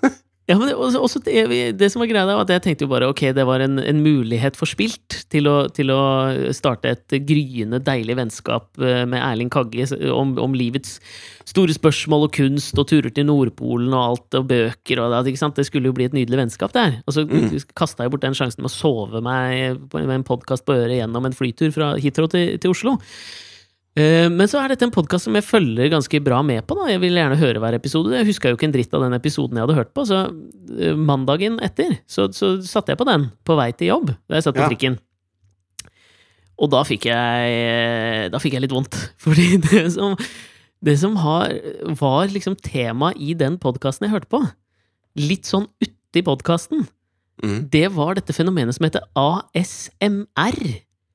Ja, men også, også det, det som var greia, var at jeg tenkte jo bare ok, det var en, en mulighet forspilt til å, til å starte et gryende deilig vennskap eh, med Erling Kagge om, om livets store spørsmål og kunst og turer til Nordpolen og alt og bøker og det, ikke sant? det skulle jo bli et nydelig vennskap der. Og så Mm. kasta jeg bort den sjansen med å sove meg med en podkast på øret gjennom en flytur fra Hitro til, til Oslo. Eh, Men så er dette en podkast som jeg følger ganske bra med på. da Jeg vil gjerne høre hver episode. Jeg huska jo ikke en dritt av den episoden jeg hadde hørt på. Så eh, mandagen etter så, så satte jeg på den på vei til jobb. Da jeg satt på Ja. trikken. Og da fikk jeg Da fikk jeg litt vondt. Fordi det som, det som har, var liksom tema i den podkasten jeg hørte på, litt sånn uti podkasten, Mm. det var dette fenomenet som heter ASMR.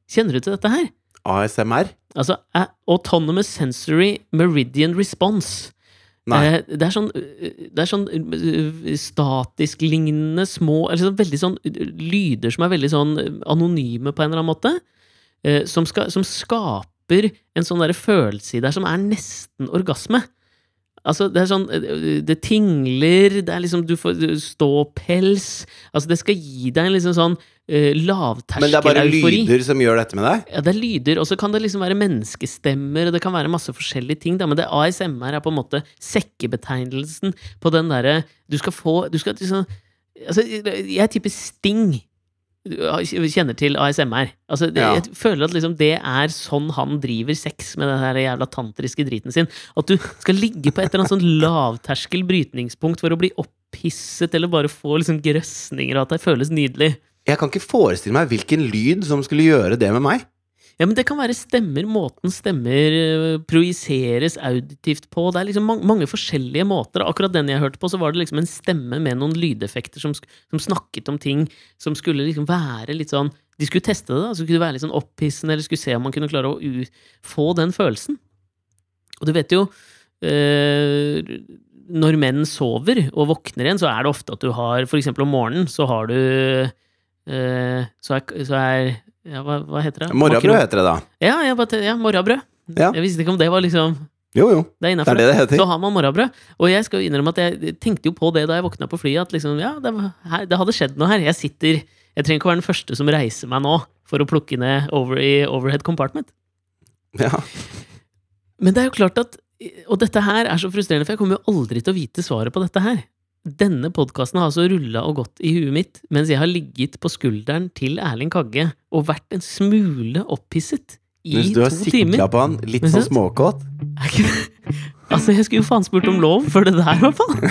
Kjenner du til dette her? ASMR? Altså Autonomous Sensory Meridian Response. Eh, det er sånn, det er sånn eh, statisk-lignende små eller sånn, Veldig sånn lyder som er veldig sånn anonyme på en eller annen måte. eh, Som, skal, som skaper en sånn der følelse i deg som er nesten orgasme. Altså, det er sånn eh, Det tingler, det er liksom Du får ståpels Altså, det skal gi deg en liksom sånn uh, Men det er bare lavterskel-eufori. lyder som gjør dette med deg? Ja, det er lyder, og så kan det liksom være menneskestemmer, og det kan være masse forskjellige ting, da, men det ASMR er på en måte sekkebetegnelsen på den derre Du skal få Du skal liksom Altså, jeg tipper Sting kjenner til ASMR. Altså, det, Ja. Jeg føler at liksom det er sånn han driver sex med den jævla tantriske driten sin. At du skal ligge på et eller annet sånn lavterskel brytningspunkt for å bli opphisset, eller bare få liksom grøsninger, og at det føles nydelig. Jeg kan ikke forestille meg hvilken lyd som skulle gjøre det med meg. Ja, men det kan være stemmer, måten stemmer øh, projiseres auditivt på. Det er liksom mange, mange forskjellige måter. Akkurat den jeg hørte på, så var det liksom en stemme med noen lydeffekter som, som snakket om ting som skulle liksom være litt sånn De skulle teste det, da, så skulle det være litt sånn opphissende, eller skulle se om man kunne klare å få den følelsen. Og du vet jo øh, Når menn sover og våkner igjen, så er det ofte at du har For eksempel om morgenen så har du øh, Så er, så er ja, hva, hva heter det? Morrabrød heter det da. Ja, jeg bare, ja morrabrød. Ja. Jeg visste ikke om det var liksom Jo, jo. Det er Det innafor. er det det heter. Så har man morrabrød. Og jeg skal innrømme at jeg tenkte jo på det da jeg våkna på flyet, at liksom, ja, det, her, det hadde skjedd noe her. Jeg sitter Jeg trenger ikke være den første som reiser meg nå for å plukke ned over i overhead compartment. Ja. Men det er jo klart at Og dette her er så frustrerende, for jeg kommer jo aldri til å vite svaret på dette her. Denne podkasten har altså rulla og gått i huet mitt mens jeg har ligget på skulderen til Erling Kagge og vært en smule opphisset i Mens du har to timer. sikla på han, litt sånn småkåt. Altså, jeg skulle jo faen spurt om lov for det der, i hvert fall.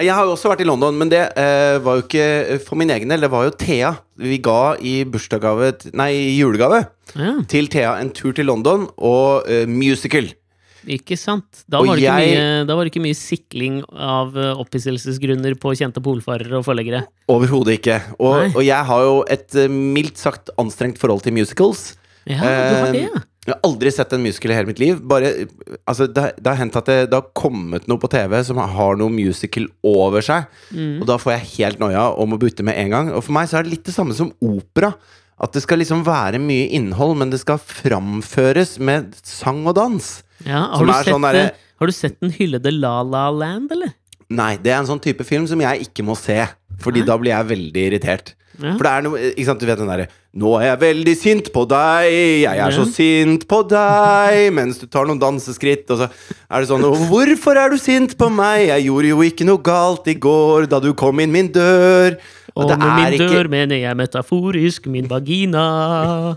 Jeg har jo også vært i London, men det eh, var jo ikke for min egen del. Det var jo Thea. Vi ga i bursdagsgave Nei, i julegave Ja, til Thea en tur til London og eh, musical. ikke sant? Da var, det ikke jeg- mye, da var det ikke mye sikling av eh, opphisselsesgrunner på kjente polfarere og forleggere. Overhodet ikke. Og, og jeg har jo et eh, mildt sagt anstrengt forhold til musicals. Ja, du har det, ja. Jeg har aldri sett en musical i hele mitt liv. Bare, altså, det, det har hendt at det, det har kommet noe på TV som har noe musical over seg. Mm. Og da får jeg helt noia om å bytte med en gang. Og for meg så er det litt det samme som opera. At det skal liksom være mye innhold, men det skal framføres med sang og dans. ja har, du er sett, sånn der, har du sett den hyllede La La Land, eller? Nei, det er en sånn type film som jeg ikke må se. Fordi Nei. da blir jeg veldig irritert. Ja. For det er noe Ikke sant, du vet den derre 'Nå er jeg veldig sint på deg, jeg er så sint på deg' Mens du tar noen danseskritt, og så er det sånn 'Hvorfor er du sint på meg? Jeg gjorde jo ikke noe galt i går da du kom inn min dør'. Og det med min ikke- dør mener jeg metaforisk min vagina.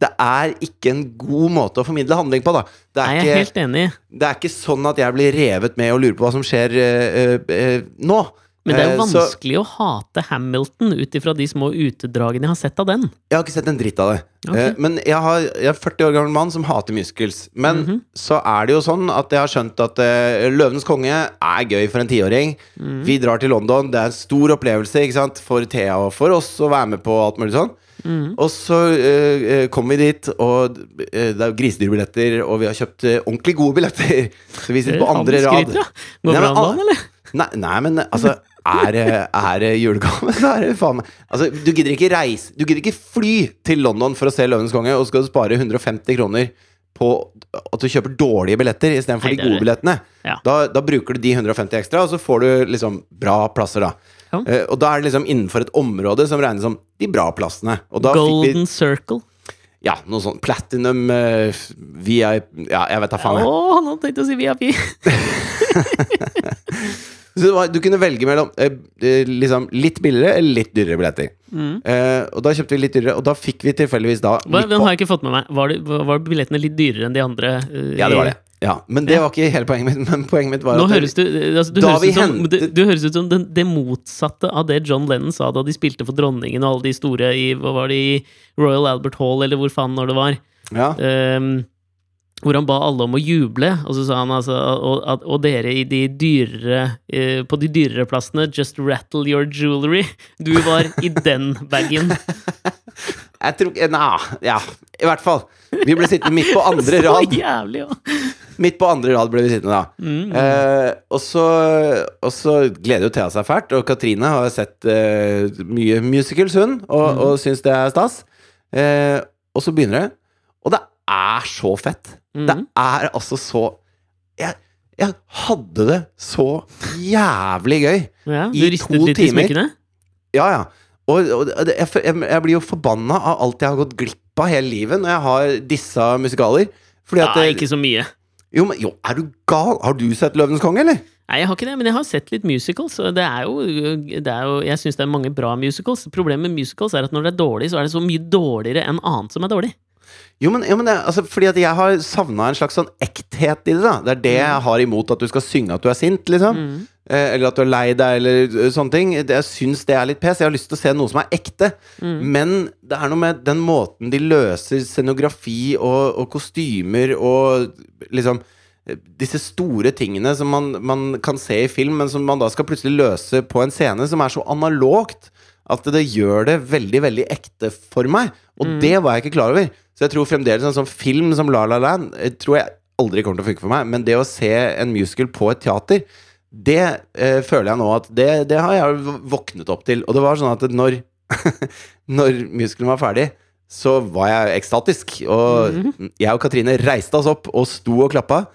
Det er ikke en god måte å formidle handling på, da. Det Nei, er, jeg er ikke, helt enig. det er ikke sånn at jeg blir revet med og lurer på hva som skjer eh, eh, nå. Men det er jo vanskelig så- å hate Hamilton ut ifra de små utedragene jeg har sett av den. Jeg har ikke sett en dritt av det. Ok. Eh, men jeg, har, jeg er 40 år gammel mann som hater musicals. Men Mhm. så er det jo sånn at jeg har skjønt at uh, Løvenes konge er gøy for en tiåring. Mhm. Vi drar til London. Det er en stor opplevelse for Thea og for oss å være med på alt mulig sånn. Mhm. Og så eh, kom kommer vi dit, og eh, det er grisedyrbilletter, og vi har kjøpt eh, ordentlig gode billetter. Så vi sitter på andre rad. ja. Går Nei, det bra an da, eller? Nei, nei, men altså er det, julegave, så er det faen meg Altså, du gidder ikke reise Du gidder ikke fly til London for å se Løvenes konge, og skal du spare 150 kroner på at du kjøper dårlige billetter istedenfor de gode billettene. Ja. Da, da bruker du de 150 ekstra, og så får du liksom bra plasser, da. Ja. Eh, og da er det liksom innenfor et område som regnes som de bra plassene. Og da fikk vi Golden Circle. ja, noe sånn platinum uh, VIP Ja, jeg vet da Å, faen. jeg. tenkte jeg å si VIP! Så det var, du kunne velge mellom eh, eh, liksom litt billigere eller litt dyrere billetter. Mm. Eh, og da kjøpte vi litt dyrere, og da fikk vi tilfeldigvis da Hva, den har jeg ikke fått med meg. Var, det, var billettene litt dyrere enn de andre? eh, Ja, det var det. Ja, Men det Ja. var ikke hele poenget mitt. Men poenget mitt var Nå at høres du, altså, du, høres som, du, du høres ut som det, det motsatte av det John Lennon sa da de spilte for dronningen og alle de store i Hva var det i Royal Albert Hall, eller hvor faen når det var? ja, Ehm, hvor han ba alle om å juble, og så sa han altså Og, at- og dere i de dyrere eh, På de dyrere plassene, just rattle your jewelry. Du var i den bagen. Jeg tror ikke Nei, ja, i hvert fall. Vi ble sittende midt på andre Så rad. jævlig, ja. Midt på andre rad ble vi sittende da. Mm. Eh, og, så, og så gleder jo Thea seg fælt, og Katrine har sett eh, mye musicals, hun, og, mm. og syns det er stas. Eh, og så begynner det, og det er så fett. Det Mhm. er altså så jeg, jeg hadde det så jævlig gøy. ja, i to litt timer. I Ja, ja. Og, og jeg, jeg, jeg blir jo forbanna av alt jeg har gått glipp av hele livet når jeg har disse musikaler. Fordi at Ja, ikke så mye. jo, men, jo, er du gal? Har du sett 'Løvenes konge', eller? Nei, jeg har ikke det, men jeg har sett litt musicals. Det er jo, det er jo Jeg syns det er mange bra musicals. Problemet med musicals er at når det er dårlig, så er det så mye dårligere enn annet som er dårlig. Jo, men, jo, men det, altså, fordi at jeg har savna en slags sånn ekthet i det. da Det er det jeg har imot at du skal synge at du er sint, liksom. Mm. Eh, eller at du er lei deg, eller sånne ting. Jeg syns det er litt pes. Jeg har lyst til å se noe som er ekte. Mm. Men det er noe med den måten de løser scenografi og, og kostymer og liksom eh, disse store tingene som man, man kan se i film, men som man da skal plutselig løse på en scene som er så analogt at det gjør det veldig, veldig ekte for meg. Og Mm. det var jeg ikke klar over. Så jeg tror fremdeles en sånn film som La La Land eh, tror jeg aldri kommer til å funke for meg. Men det å se en musical på et teater, det eh, føler jeg nå at det, det har jeg våknet opp til. Og det var sånn at når, når musicalen var ferdig, så var jeg ekstatisk. Og Mhm. jeg og Katrine reiste oss opp og sto og klappa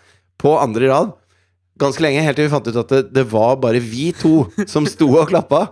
på andre rad. Ganske lenge, helt til vi fant ut at det, det var bare vi to som sto og klappa.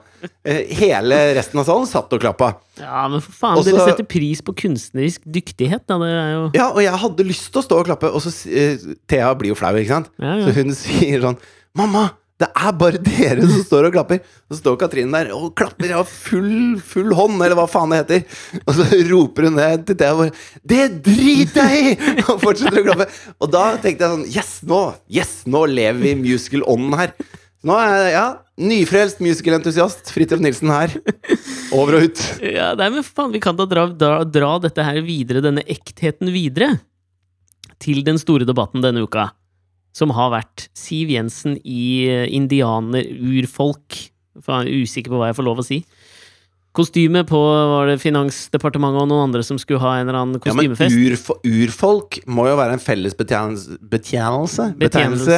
Eh, Hele resten av salen satt og klappa. Ja, men for faen, Også, dere setter pris på kunstnerisk dyktighet, da. Det er jo Ja, og jeg hadde lyst til å stå og klappe, og så eh, Thea blir jo flau, ikke sant? Ja, ja. Så hun sier sånn Mamma, det er bare dere som står og klapper. Så står Katrine der og klapper av full, full hånd, eller hva faen det heter. Og så roper hun ned til Thea bare 'Det driter jeg i!' Og fortsetter å klappe. Og da tenkte jeg sånn Yes, nå Yes, nå lever vi musical-ånden her. Nå er jeg ja, nyfrelst musicalentusiast Fridtjof Nilsen her. Over og ut. Ja, nei, men faen, vi kan da dra, dra, dra dette her videre, denne ektheten videre, til den store debatten denne uka, som har vært Siv Jensen i eh, indianer, urfolk for jeg er usikker på hva jeg får lov å si. Kostyme på var det Finansdepartementet og noen andre som skulle ha en eller annen kostymefest. Ja, men urfolk må jo være en felles betjenelse, betjenelse, Betjenelse.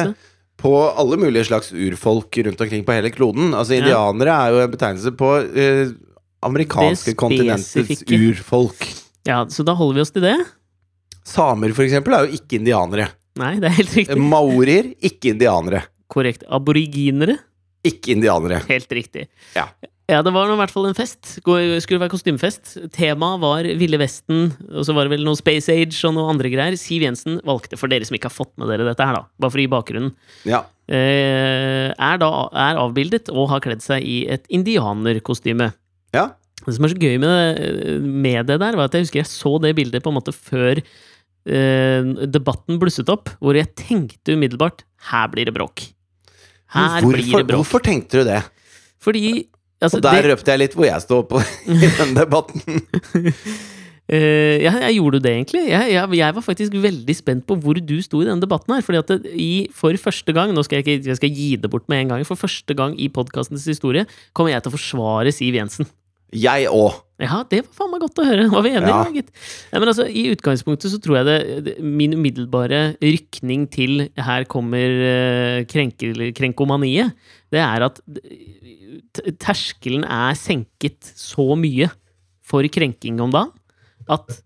på alle mulige slags urfolk rundt omkring på hele kloden. Altså Ja. Indianere er jo en betegnelse på eh, amerikanske kontinentets urfolk. Ja, så da holder vi oss til det. Samer, for eksempel, er jo ikke indianere. Nei, det er helt riktig. Maorier, ikke indianere. Korrekt. Aboriginere. Ikke indianere. Helt riktig. Ja. Ja, det var i hvert fall en fest. Skulle være kostymefest. Temaet var Ville Vesten, og så var det vel noe Space Age og noe andre greier. Siv Jensen valgte, for dere som ikke har fått med dere dette her, da, bare for å gi bakgrunnen, Ja. eh, er da er avbildet og har kledd seg i et indianerkostyme. ja. Det som er så gøy med det, med det der, var at jeg husker jeg så det bildet på en måte før eh, debatten blusset opp, hvor jeg tenkte umiddelbart her blir det bråk. Her hvorfor, blir det bråk. hvorfor tenkte du det? Fordi altså, Og der det, røpte jeg litt hvor jeg står på i den debatten. Uh, ja, jeg gjorde det egentlig. Jeg, jeg, jeg var faktisk veldig spent på hvor du sto i denne debatten her. Fordi at det, i, for første gang, nå skal jeg ikke jeg skal gi det bort med en gang, for første gang i podkastens historie kommer jeg til å forsvare Siv Jensen. Jeg òg. Ja, det var faen meg godt å høre. Var vi enige, Ja. gitt? Ja, men altså, I utgangspunktet så tror jeg det, det Min umiddelbare rykning til 'her kommer uh, krenkel, krenkomaniet', det er at terskelen er senket så mye for krenking om dagen at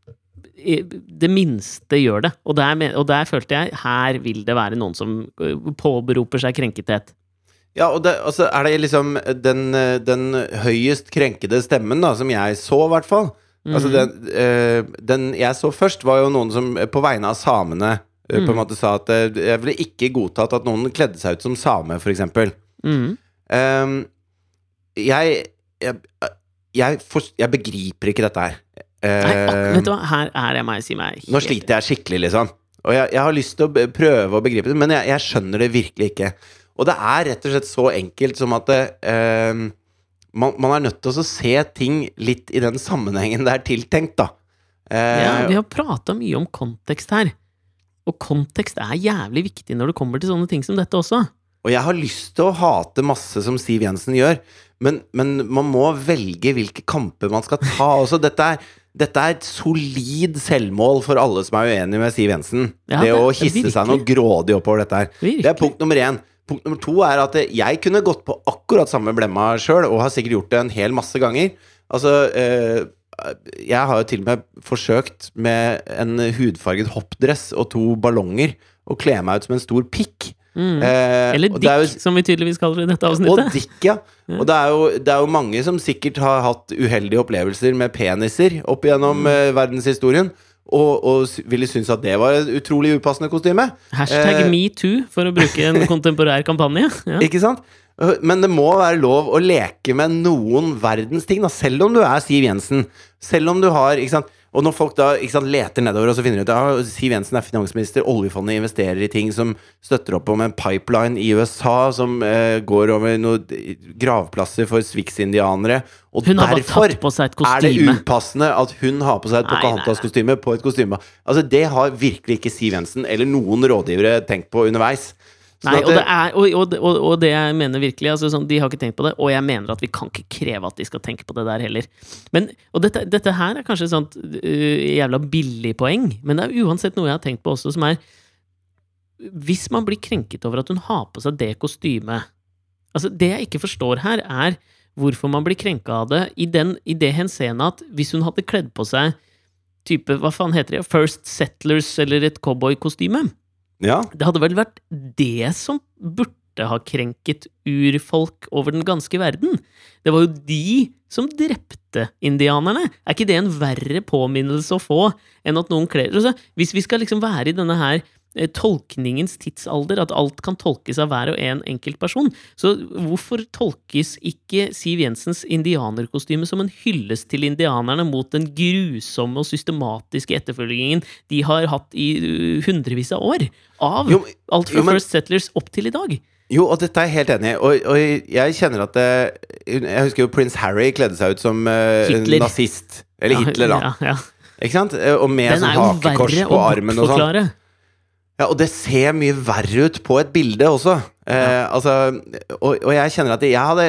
det minste gjør det. Og der, og der følte jeg her vil det være noen som eh, påberoper seg krenkethet. Ja, og det, altså, er det liksom den, eh, den høyest krenkede stemmen, da, som jeg så, i hvert fall. Altså, Mhm. den, eh, den jeg så først, var jo noen som eh, på vegne av samene eh, på en Mhm. måte sa at eh, jeg ville ikke godtatt at noen kledde seg ut som same, for eksempel. Mhm. Ehm, jeg jeg, jeg, for, jeg begriper ikke dette her. Nei, ak- Ehm, vet du hva, her, er meg, si meg. nå sliter jeg skikkelig, liksom. Og jeg, jeg har lyst til å prøve å begripe det, men jeg, jeg skjønner det virkelig ikke. Og det er rett og slett så enkelt som at ehm, man, man er nødt til å se ting litt i den sammenhengen det er tiltenkt, da. Ja, Eh, vi har prata mye om kontekst her. Og kontekst er jævlig viktig når det kommer til sånne ting som dette også. Og jeg har lyst til å hate masse som Siv Jensen gjør, men, men man må velge hvilke kamper man skal ta også. Dette er, dette er et solid selvmål for alle som er uenige med Siv Jensen. Ja, det, det- å hisse seg noe grådig oppover dette her. Virkelig. Det er punkt nummer én. Punkt nummer to er at jeg kunne gått på akkurat samme blemma sjøl, og har sikkert gjort det en hel masse ganger. Altså, eh, jeg har jo til og med forsøkt med en hudfarget hoppdress og to ballonger å kle meg ut som en stor pikk. Mm. Eh, Eller dikk, dick, jo- som vi tydeligvis kaller det i dette og avsnittet. dick, ja. Og det er, jo, det er jo mange som sikkert har hatt uheldige opplevelser med peniser opp gjennom Mm. eh, verdenshistorien, og, og ville synes at det var et utrolig upassende kostyme. Hashtag eh, metoo, for å bruke en kontemporær kampanje. Ja. Ikke sant? Men det må være lov å leke med noen verdens ting, da, selv om du er Siv Jensen. Selv om du har ikke sant? Og når folk da ikke sant, leter nedover og så finner de ut at ja, Siv Jensen er finansminister, oljefondet investerer i ting som støtter opp om en pipeline i USA som eh, går over noen gravplasser for Swix-indianere. Og Hun derfor er det upassende at hun har på seg et. Pocahontas-kostyme på et kostyme. Altså, det har virkelig ikke Siv Jensen eller noen rådgivere tenkt på underveis. Nei, og det- er, og, og, og det jeg mener virkelig altså sånn, De har ikke tenkt på det, og jeg mener at vi kan ikke kreve at de skal tenke på det der heller. Men, og dette, dette her er kanskje et sånt uh, jævla billig poeng, men det er uansett noe jeg har tenkt på også, som er Hvis man blir krenket over at hun har på seg det kostymet Altså, det jeg ikke forstår her, er hvorfor man blir krenka av det i, den, i det henseende at hvis hun hadde kledd på seg type, hva faen heter det, First Settlers eller et cowboykostyme ja. det hadde vel vært det som burde ha krenket urfolk over den ganske verden. Det var jo de som drepte indianerne. Er ikke det en verre påminnelse å få enn at noen kler altså, Hvis vi skal liksom være i denne her tolkningens tidsalder, at alt kan tolkes av hver og en enkelt person, så hvorfor tolkes ikke Siv Jensens indianerkostyme som en hyllest til indianerne mot den grusomme og systematiske etterfølgingen de har hatt i uh, hundrevis av år? Av Jo, alt fra jo, men- First Settlers opp til i dag. Jo, og dette er jeg helt enig i. Og, og jeg kjenner at det, Jeg husker jo prins Harry kledde seg ut som uh, nazist. Eller Hitler, da. Ja, ja. Ikke sant? Eh, Og med sånn hakekors på armen og sånn. Ja, og det ser mye verre ut på et bilde også. Eh, altså, og, og jeg kjenner at jeg hadde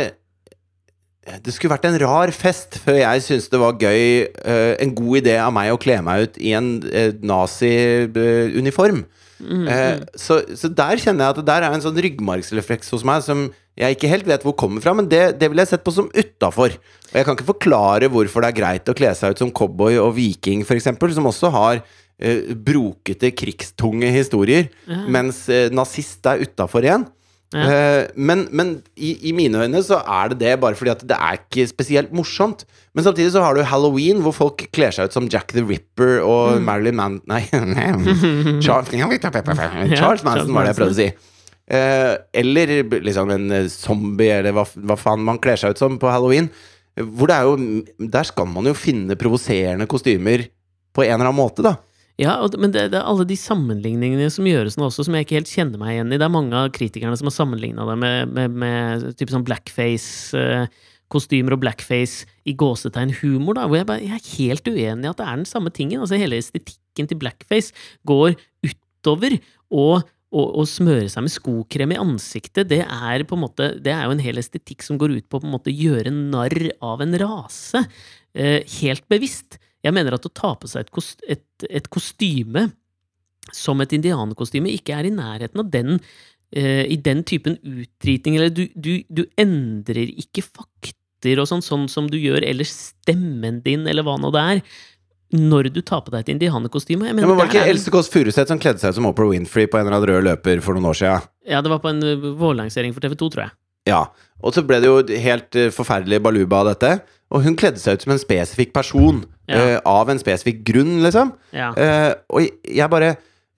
Det skulle vært en rar fest før jeg syntes det var gøy eh, En god idé av meg å kle meg ut i en eh, nazi-uniform. Mm, Eh, så, så der kjenner jeg at det der er en sånn ryggmargsrefleks hos meg som jeg ikke helt vet hvor kommer fra, men det, det ville jeg sett på som utafor. Og jeg kan ikke forklare hvorfor det er greit å kle seg ut som cowboy og viking, f.eks., som også har eh, brokete, krigstunge historier, Ja. mens eh, nazist er utafor igjen. Ja. Eh, men men i, i mine øyne så er det det bare fordi at det er ikke spesielt morsomt. Men samtidig så har du halloween, hvor folk kler seg ut som Jack the Ripper og Mm. Marilyn Man... Nei, Charles, Charles Manson var det jeg prøvde å si. Eh, eller liksom en eh, zombie, eller hva, hva faen man kler seg ut som på halloween. Hvor det er jo Der skal man jo finne provoserende kostymer på en eller annen måte, da. Ja, men det, det er alle de sammenligningene som gjøres nå også, som jeg ikke helt kjenner meg igjen i. Det er mange av kritikerne som har sammenligna det med, med, med type sånn blackface-kostymer og blackface i gåsetegn humor, da, hvor jeg, bare, jeg er helt uenig i at det er den samme tingen. Altså, hele estetikken til blackface går utover og å, å smøre seg med skokrem i ansiktet, det er på en måte Det er jo en hel estetikk som går ut på å på en måte gjøre narr av en rase. Eh, helt bevisst. Jeg mener at å ta på seg et, kost, et, et kostyme som et indianerkostyme ikke er i nærheten av den uh, i den typen utdriting, eller du, du, du endrer ikke fakter og sånn, sånn som du gjør eller stemmen din, eller hva nå det er, når du tar på deg et indianerkostyme. Ja, men Var det ikke er- Else Kåss Furuseth som kledde seg ut som Oprah Winfrey på en eller annen rød løper for noen år siden? Ja, det var på en eh, vårlansering for TV2, tror jeg. Ja, og så ble det jo helt eh, forferdelig baluba av dette. Og hun kledde seg ut som en spesifikk person. Ja. eh, av en spesifikk grunn, liksom. Ja. Uh, og jeg bare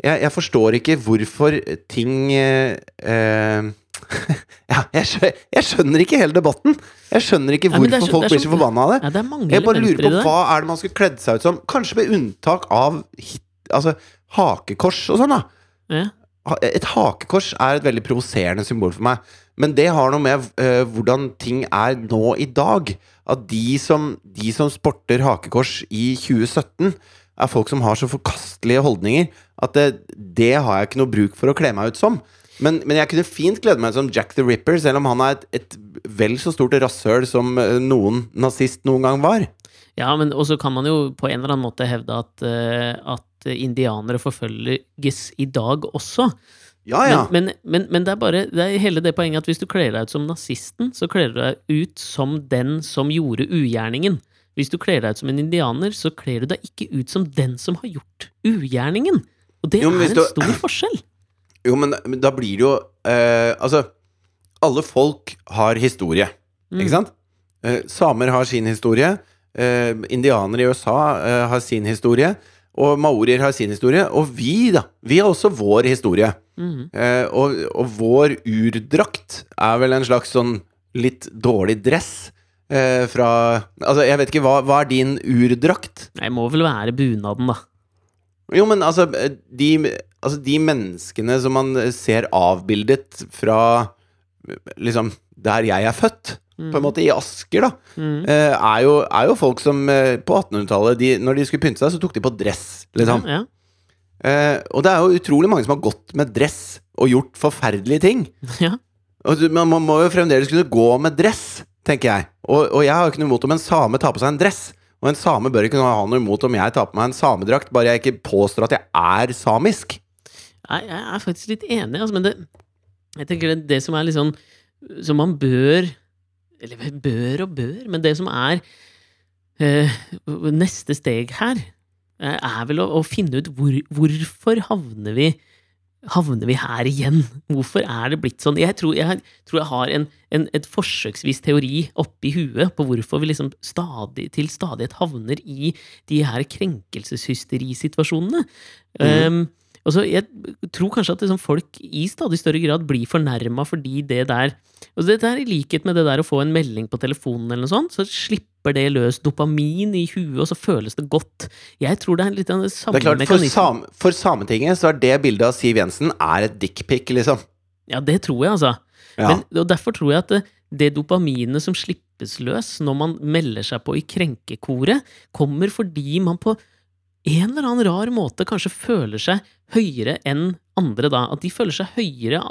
jeg, jeg forstår ikke hvorfor ting eh, Ja, jeg, skjønner, jeg skjønner ikke hele debatten. Jeg skjønner ikke Ja, er hvorfor folk blir så- forbanna av det. ja, det Jeg bare lurer på hva er det man skulle kledd seg ut som? Kanskje med unntak av hit, altså, hakekors og sånn, da. Ja. Et hakekors er et veldig provoserende symbol for meg. Men det har noe med uh, hvordan ting er nå i dag. At de som, de som sporter hakekors i 2017, er folk som har så forkastelige holdninger at det, det har jeg ikke noe bruk for å kle meg ut som. Men, men jeg kunne fint glede meg som Jack the Ripper, selv om han er et, et vel så stort rasshøl som eh, noen nazist noen gang var. Ja, men også kan man jo på en eller annen måte hevde at, eh, at indianere forfølges i dag også. Ja, ja. Men, men, men, men det er bare det er hele det poenget at hvis du kler deg ut som nazisten, så kler du deg ut som den som gjorde ugjerningen. Hvis du kler deg ut som en indianer, så kler du deg ikke ut som den som har gjort ugjerningen. Og det Jo, er en du- stor forskjell. Jo, men, da blir det jo eh, Altså, alle folk har historie, Mm. ikke sant? Eh, samer har sin historie. Eh, indianere i USA eh, har sin historie. Og maorier har sin historie. Og vi, da. Vi har også vår historie. Mm. Eh, og, og vår urdrakt er vel en slags sånn litt dårlig dress. eh, fra Altså, jeg vet ikke, hva, hva er din urdrakt? Det må vel være bunaden, da. Jo, men altså de, altså de menneskene som man ser avbildet fra liksom der jeg er født, på en måte i Asker, da, Mm. eh, er, jo, er jo folk som eh, på 1800-tallet, når de skulle pynte seg, så tok de på dress, liksom. Ja, Eh, og det er jo utrolig mange som har gått med dress og gjort forferdelige ting. ja. Og man, man må jo fremdeles kunne gå med dress, tenker jeg. Og, og jeg har jo ikke noe imot om en same tar på seg en dress. Og en same bør ikke ha noe imot om jeg tar på meg en samedrakt, bare jeg ikke påstår at jeg er samisk. Nei, jeg er faktisk litt enig, altså, men det Jeg tenker det, det som er litt sånn Som man bør Eller bør og bør, men det som er eh, neste steg her, eh, er vel å, å finne ut hvor, hvorfor havner vi Havner vi her igjen? Hvorfor er det blitt sånn? Jeg tror jeg, tror jeg har en, en et forsøksvis teori oppi huet på hvorfor vi liksom stadig, til stadighet havner i de her krenkelsesysterisituasjonene. Um, og så Jeg tror kanskje at liksom folk i stadig større grad blir fornærma fordi det der og det der I likhet med det der å få en melding på telefonen, eller noe sånt, så slipper det løs dopamin i huet, og så føles det godt. Jeg tror det er litt av det samme Det er klart, for, sam, for Sametinget så er det bildet av Siv Jensen er et dickpic, liksom. Ja, det tror jeg, altså. Ja. Men, og derfor tror jeg at det, det dopaminet som slippes løs når man melder seg på i krenkekoret, kommer fordi man på en eller annen rar måte kanskje føler seg høyere enn andre da. At de føler seg høyere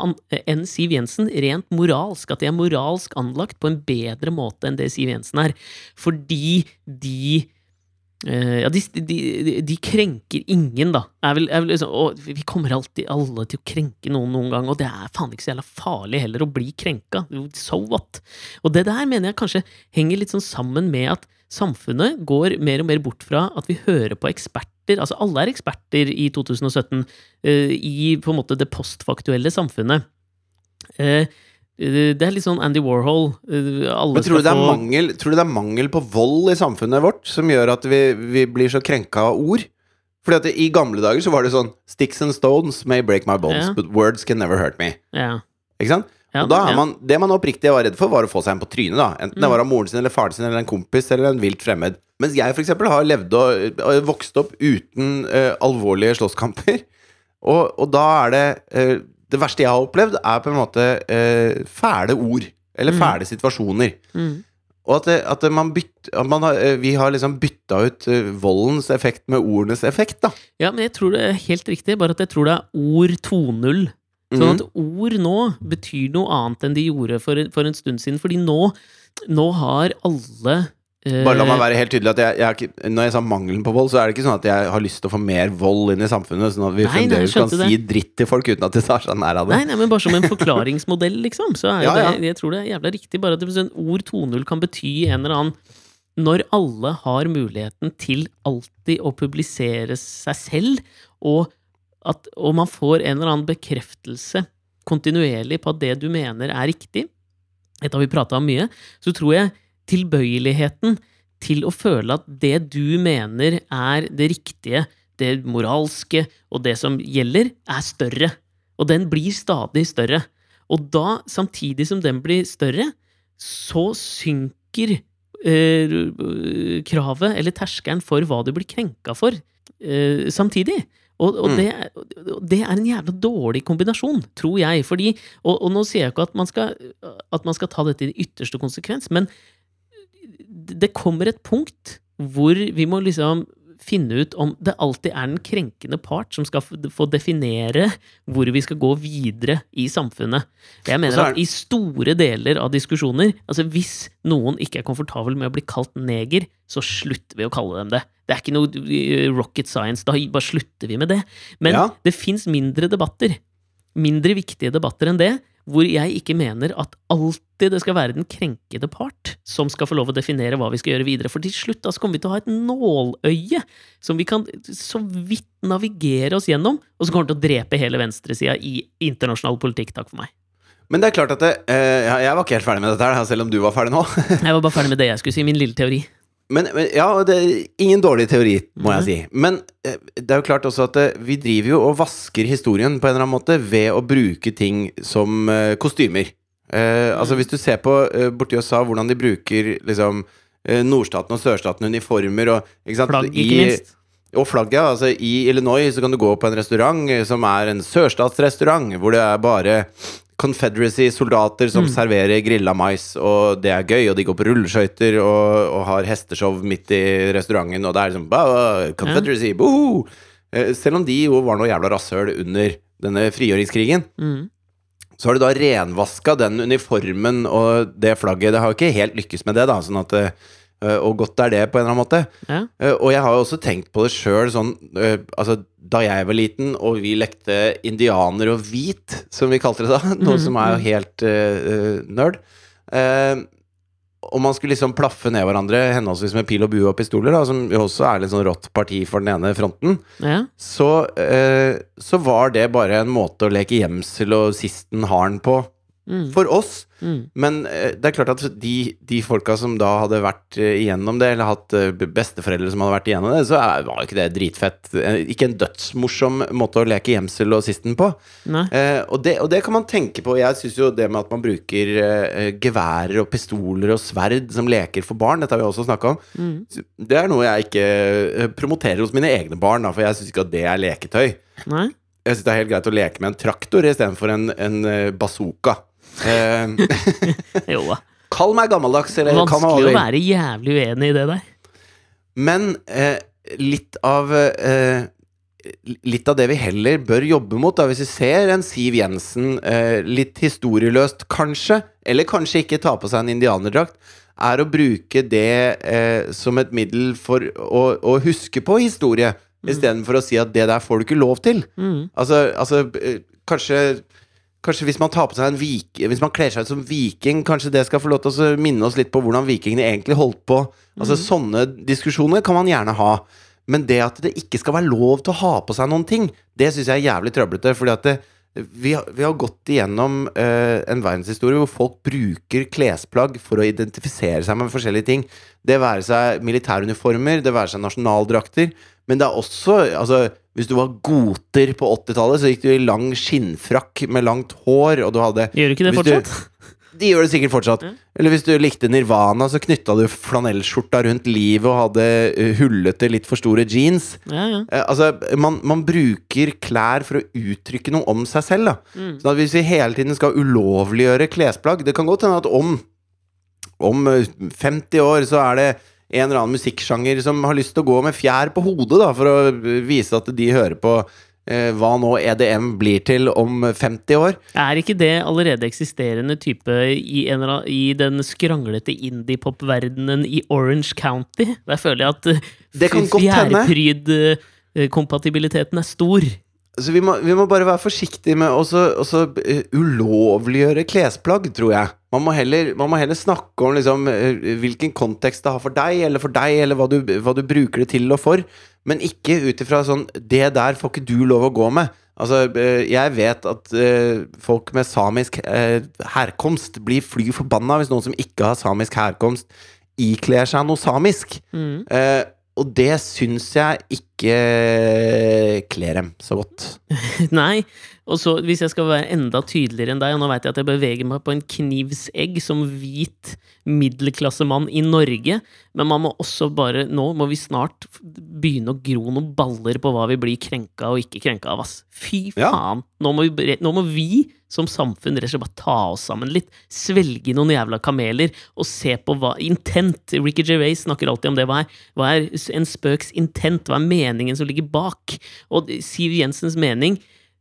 enn Siv Jensen rent moralsk. At de er moralsk anlagt på en bedre måte enn det Siv Jensen er. Fordi de eh, ja, de, de, de, krenker ingen, da. Er vel, er vel liksom, og vi kommer alltid alle til å krenke noen noen gang, og det er faen ikke så jævla farlig heller å bli krenka. So what? Og det der mener jeg kanskje henger litt sånn sammen med at samfunnet går mer og mer bort fra at vi hører på eksperter. Altså, alle er eksperter i 2017 eh, i på en måte det postfaktuelle samfunnet. Eh, det er litt sånn Andy Warhol. eh, alle Men tror du, det er mangel, tror du det er mangel på vold i samfunnet vårt som gjør at vi, vi blir så krenka av ord? Fordi at det, I gamle dager så var det sånn Sticks and stones may break my bones, Ja. but words can never hurt me. Ja. Ikke sant? Ja, og da er man, Det man oppriktig var redd for, var å få seg en på trynet. da Enten det Mm. var av moren sin eller faren sin eller en kompis eller en vilt fremmed. Mens jeg eksempel har levd og, og vokst opp uten uh, alvorlige slåsskamper. Og, og da er det uh, Det verste jeg har opplevd, er på en måte uh, fæle ord. Eller Mm. fæle situasjoner. Mm. Og at, det, at man bytt, at man har, vi har liksom bytta ut voldens effekt med ordenes effekt, da. Ja, men jeg tror det er helt riktig, bare at jeg tror det er ord 2.0. Sånn Mhm. at ord nå betyr noe annet enn de gjorde for, for en stund siden. Fordi nå, nå har alle eh, Bare la meg være helt tydelig jeg, jeg Når jeg sa mangelen på vold, så er det ikke sånn at jeg har lyst til å få mer vold inn i samfunnet, sånn at vi Nei, nei, fremdeles kan det. si dritt til folk uten at de tar seg nær av det. Nei, nei, men bare som en forklaringsmodell, liksom. Så er Ja, ja. det, jeg tror det er jævla riktig. Bare at sånn, ord 2.0 kan bety en eller annen Når alle har muligheten til alltid å publisere seg selv, og, at, og man får en eller annen bekreftelse kontinuerlig på at det du mener er riktig, dette har vi prata om mye, så tror jeg tilbøyeligheten til å føle at det du mener er det riktige, det moralske og det som gjelder, er større. Og den blir stadig større. Og da, samtidig som den blir større, så synker eh, kravet, eller terskelen, for hva du blir krenka for, eh, samtidig. Og, og Mm. det, det er en jævla dårlig kombinasjon, tror jeg. Fordi, og, og nå sier jeg ikke at man, skal, at man skal ta dette i ytterste konsekvens, men det kommer et punkt hvor vi må liksom finne ut om det alltid er den krenkende part som skal få- definere hvor vi skal gå videre i samfunnet. Jeg mener er- at i store deler av diskusjoner, altså hvis noen ikke er komfortabel med å bli kalt neger, så slutter vi å kalle dem det. Det er ikke noe eh, rocket science, da bare slutter vi med det. Men Ja. det fins mindre debatter, mindre viktige debatter enn det, hvor jeg ikke mener at alltid det skal være den krenkede part som skal få lov å definere hva vi skal gjøre videre. For til slutt da så kommer vi til å ha et nåløye som vi kan så vidt navigere oss gjennom, og som kommer til å drepe hele venstresida i internasjonal politikk. Takk for meg. Men det er klart at det, eh, Jeg var ikke helt ferdig med dette, her, selv om du var ferdig nå. Jeg var bare ferdig med det jeg skulle si. Min lille teori. Men, men ja, det er ingen dårlig teori, må jeg si. Men eh, det er jo klart også at eh, vi driver jo og vasker historien på en eller annen måte ved å bruke ting som eh, kostymer. Eh, altså Hvis du ser på eh, borti USA hvordan de bruker liksom eh, nordstaten og sørstaten uniformer og ikke? Flagg, ikke I- minst. Og flagget. Altså, I Illinois så kan du gå på en restaurant som er en sørstatsrestaurant, hvor det er bare Confederacy-soldater som serverer grilla mais, og det er gøy, og de går på rulleskøyter og, og har hesteshow midt i restauranten, og det er liksom «Bah, Confederacy, boho! Eh, Selv om de jo var noe jævla rasshøl under denne frigjøringskrigen, Mm. så har du da renvaska den uniformen og det flagget. Det har jo ikke helt lykkes med det, da, sånn at eh, Og godt er det, på en eller annen måte. Ja. Eh, Og jeg har jo også tenkt på det sjøl, sånn eh, Altså, da jeg var liten, og vi lekte indianer og hvit, som vi kalte det da, noe Mhm, som er jo helt uh, nerd uh, Og man skulle liksom plaffe ned hverandre henholdsvis med pil og bue og pistoler, da, som jo også er litt sånn rått parti for den ene fronten, Ja. så, eh, så var det bare en måte å leke gjemsel og sisten har den på Mm. for oss. Mm. Men eh, det er klart at de, de folka som da hadde vært eh, igjennom det, eller hatt eh, besteforeldre som hadde vært igjennom det, så var jo ikke det dritfett. Ikke en dødsmorsom måte å leke gjemsel og sisten på. Eh, og, det, og det kan man tenke på. Jeg syns jo det med at man bruker eh, geværer og pistoler og sverd som leker for barn, dette har vi også snakka om, Mm. det er noe jeg ikke promoterer hos mine egne barn, da, for jeg syns ikke at det er leketøy. Nei. Jeg syns det er helt greit å leke med en traktor istedenfor en, en bazooka. Eh, Jo da. kall meg gammeldags, eller Vanskelig å være jævlig uenig i det der. Men eh, litt av eh, Litt av det vi heller bør jobbe mot, da, hvis vi ser en Siv Jensen eh, litt historieløst, kanskje, eller kanskje ikke ta på seg en indianerdrakt, er å bruke det eh, som et middel for å, å huske på historie, istedenfor å si at det der får du ikke lov til. Mm. Altså, altså eh, kanskje Kanskje hvis man tar på seg en vik Hvis man kler seg ut som viking, kanskje det skal få lov til å minne oss litt på hvordan vikingene egentlig holdt på. Altså Sånne diskusjoner kan man gjerne ha. Men det at det ikke skal være lov til å ha på seg noen ting, det syns jeg er jævlig trøblete. Fordi at det, vi, har, vi har gått igjennom uh, en verdenshistorie hvor folk bruker klesplagg for å identifisere seg med forskjellige ting. Det være seg militæruniformer, det være seg nasjonaldrakter. Men det er også altså, Hvis du var goter på 80-tallet, så gikk du i lang skinnfrakk med langt hår, og du hadde Gjør du ikke det fortsatt? du-? De gjør det sikkert fortsatt. Mm. Eller hvis du likte Nirvana, så knytta du flanellskjorta rundt livet og hadde uh, hullete, litt for store jeans. Ja, ja. Eh, altså, man, man bruker klær for å uttrykke noe om seg selv. Da. Mm. Sånn at hvis vi hele tiden skal ulovliggjøre klesplagg Det kan godt hende at om, om eh, 50 år så er det en eller annen musikksjanger som har lyst til å gå med fjær på hodet da, for å eh, vise at de hører på eh, hva nå EDM blir til om 50 år. Er ikke det allerede eksisterende type i, en, eller annen- i den skranglete indie-pop-verdenen i Orange County? Der føler jeg at eh, godt hende. fjærpryd-kompatibiliteten er stor. Så vi må, vi må bare være forsiktige med å så- å så, eh, ulovliggjøre klesplagg, tror jeg. Man må heller, man må heller snakke om liksom, eh, hvilken kontekst det har for deg, eller for deg, eller hva du, hva du bruker det til og for. Men ikke ut ifra sånn Det der får ikke du lov å gå med. Altså, eh, jeg vet at folk med samisk herkomst blir fly forbanna hvis noen som ikke har samisk herkomst, ikler seg noe samisk. Mm. Og det syns jeg ikke kler dem så godt. Nei. Og så, hvis jeg skal være enda tydeligere enn deg, og nå veit jeg at jeg beveger meg på en knivsegg som hvit middelklassemann i Norge, men man må også bare Nå må vi snart begynne å gro noen baller på hva vi blir krenka og ikke krenka av, ass. Fy Ja. faen! Nå må, vi, nå må vi som samfunn rett og slett bare ta oss sammen litt. Svelge noen jævla kameler og se på hva Intent. Ricky Gervais snakker alltid om det. Hva er, hva er en spøks intent? Hva er meningen som ligger bak? Og Siv Jensens mening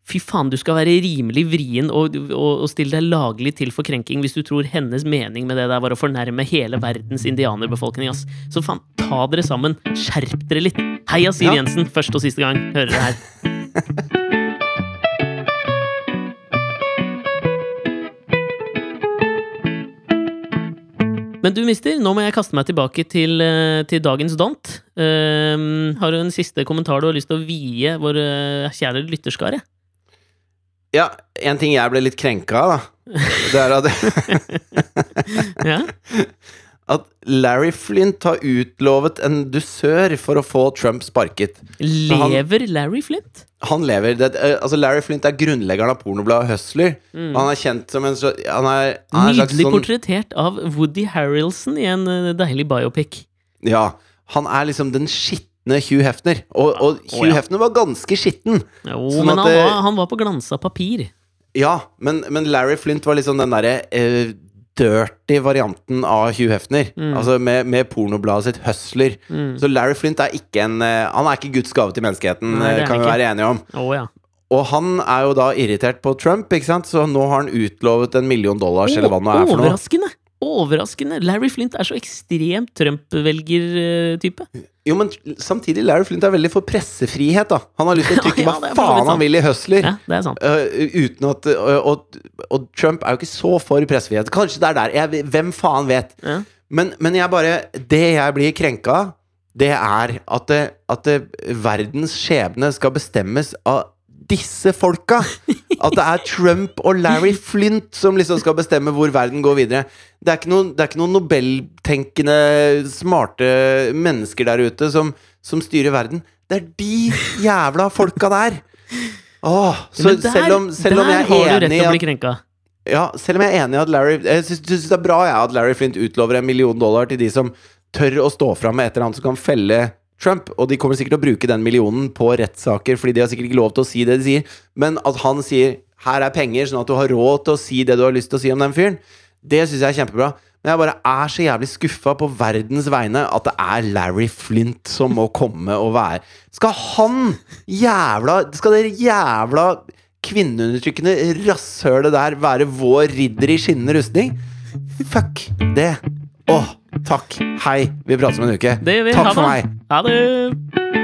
Fy faen, du skal være rimelig vrien og, og, og stille deg laglig til for krenking hvis du tror hennes mening med det der var å fornærme hele verdens indianerbefolkning, ass. Så faen, ta dere sammen. Skjerp dere litt. Heia Siv Ja. Jensen, første og siste gang. Hører dere her. Men du, mister, nå må jeg kaste meg tilbake til, eh, til dagens dont. Um, har du en siste kommentar du har lyst til å vie vår eh, kjære lytterskare? Ja, en ting jeg ble litt krenka av, da. Det er at, Ja? At Larry Flint har utlovet en dusør for å få Trump sparket. han- Lever Larry Flint? Han lever det, eh, altså Larry Flint er grunnleggeren av pornobladet Hustler. Mm. han er kjent som en så, Han er, han er Nydelig sånn portrettert av Woody Harrelson i en eh, deilig biopic. Ja. Han er liksom den skitne Hugh Hefner. Og, og Hugh oh, ja. Hefner var ganske skitten. Jo, Sånn men at han var, han var på glansa papir. Ja, men, men Larry Flint var liksom den derre eh, dirty varianten av Hugh Hefner. Mm. Altså med, med pornobladet sitt Hustler. Så Larry Flint er ikke en eh, Han er ikke Guds gave til menneskeheten, Nei, eh, kan vi ikke. være enige om. Oh, ja. Og han er jo da irritert på Trump, ikke sant? så nå har han utlovet en million dollars, eller hva det er for noe. Overraskende! Overraskende! Larry Flint er så ekstremt Trump-velger-type. Jo, men samtidig, Larry Flint er veldig for pressefrihet, da. Han har lyst til å trykke hva ja, faen han vil i Hustler. Ja, det er sant. Uh, uten at uh, og, og Trump er jo ikke så for pressefrihet. Kanskje det er der. Jeg, hvem faen vet? Ja. Men, men jeg bare Det jeg blir krenka av, det er at, det, at det, verdens skjebne skal bestemmes av disse folka! At det er Trump og Larry Flint som liksom skal bestemme hvor verden går videre. Det er ikke noen, det er ikke noen nobeltenkende, smarte mennesker der ute som, som styrer verden. Det er de jævla folka der! Åh, så der, selv om, selv om jeg er enig at ja, selv om jeg er enig i at Larry Jeg syns det er bra jeg, at Larry Flint utlover en million dollar til de som tør å stå fram med et eller annet som kan felle Trump. Og de kommer sikkert til å bruke den millionen på rettssaker, fordi de har sikkert ikke lov til å si det de sier. Men at han sier 'her er penger', sånn at du har råd til å si det du har lyst til å si om den fyren, det syns jeg er kjempebra. Men jeg bare er så jævlig skuffa på verdens vegne at det er Larry Flint som må komme og være Skal han jævla Skal det jævla kvinneundertrykkende rasshølet der være vår ridder i skinnende rustning? Fuck det. Åh, takk. Hei. Vi prates om en uke. Det gjør vi. Takk for meg. Ha det!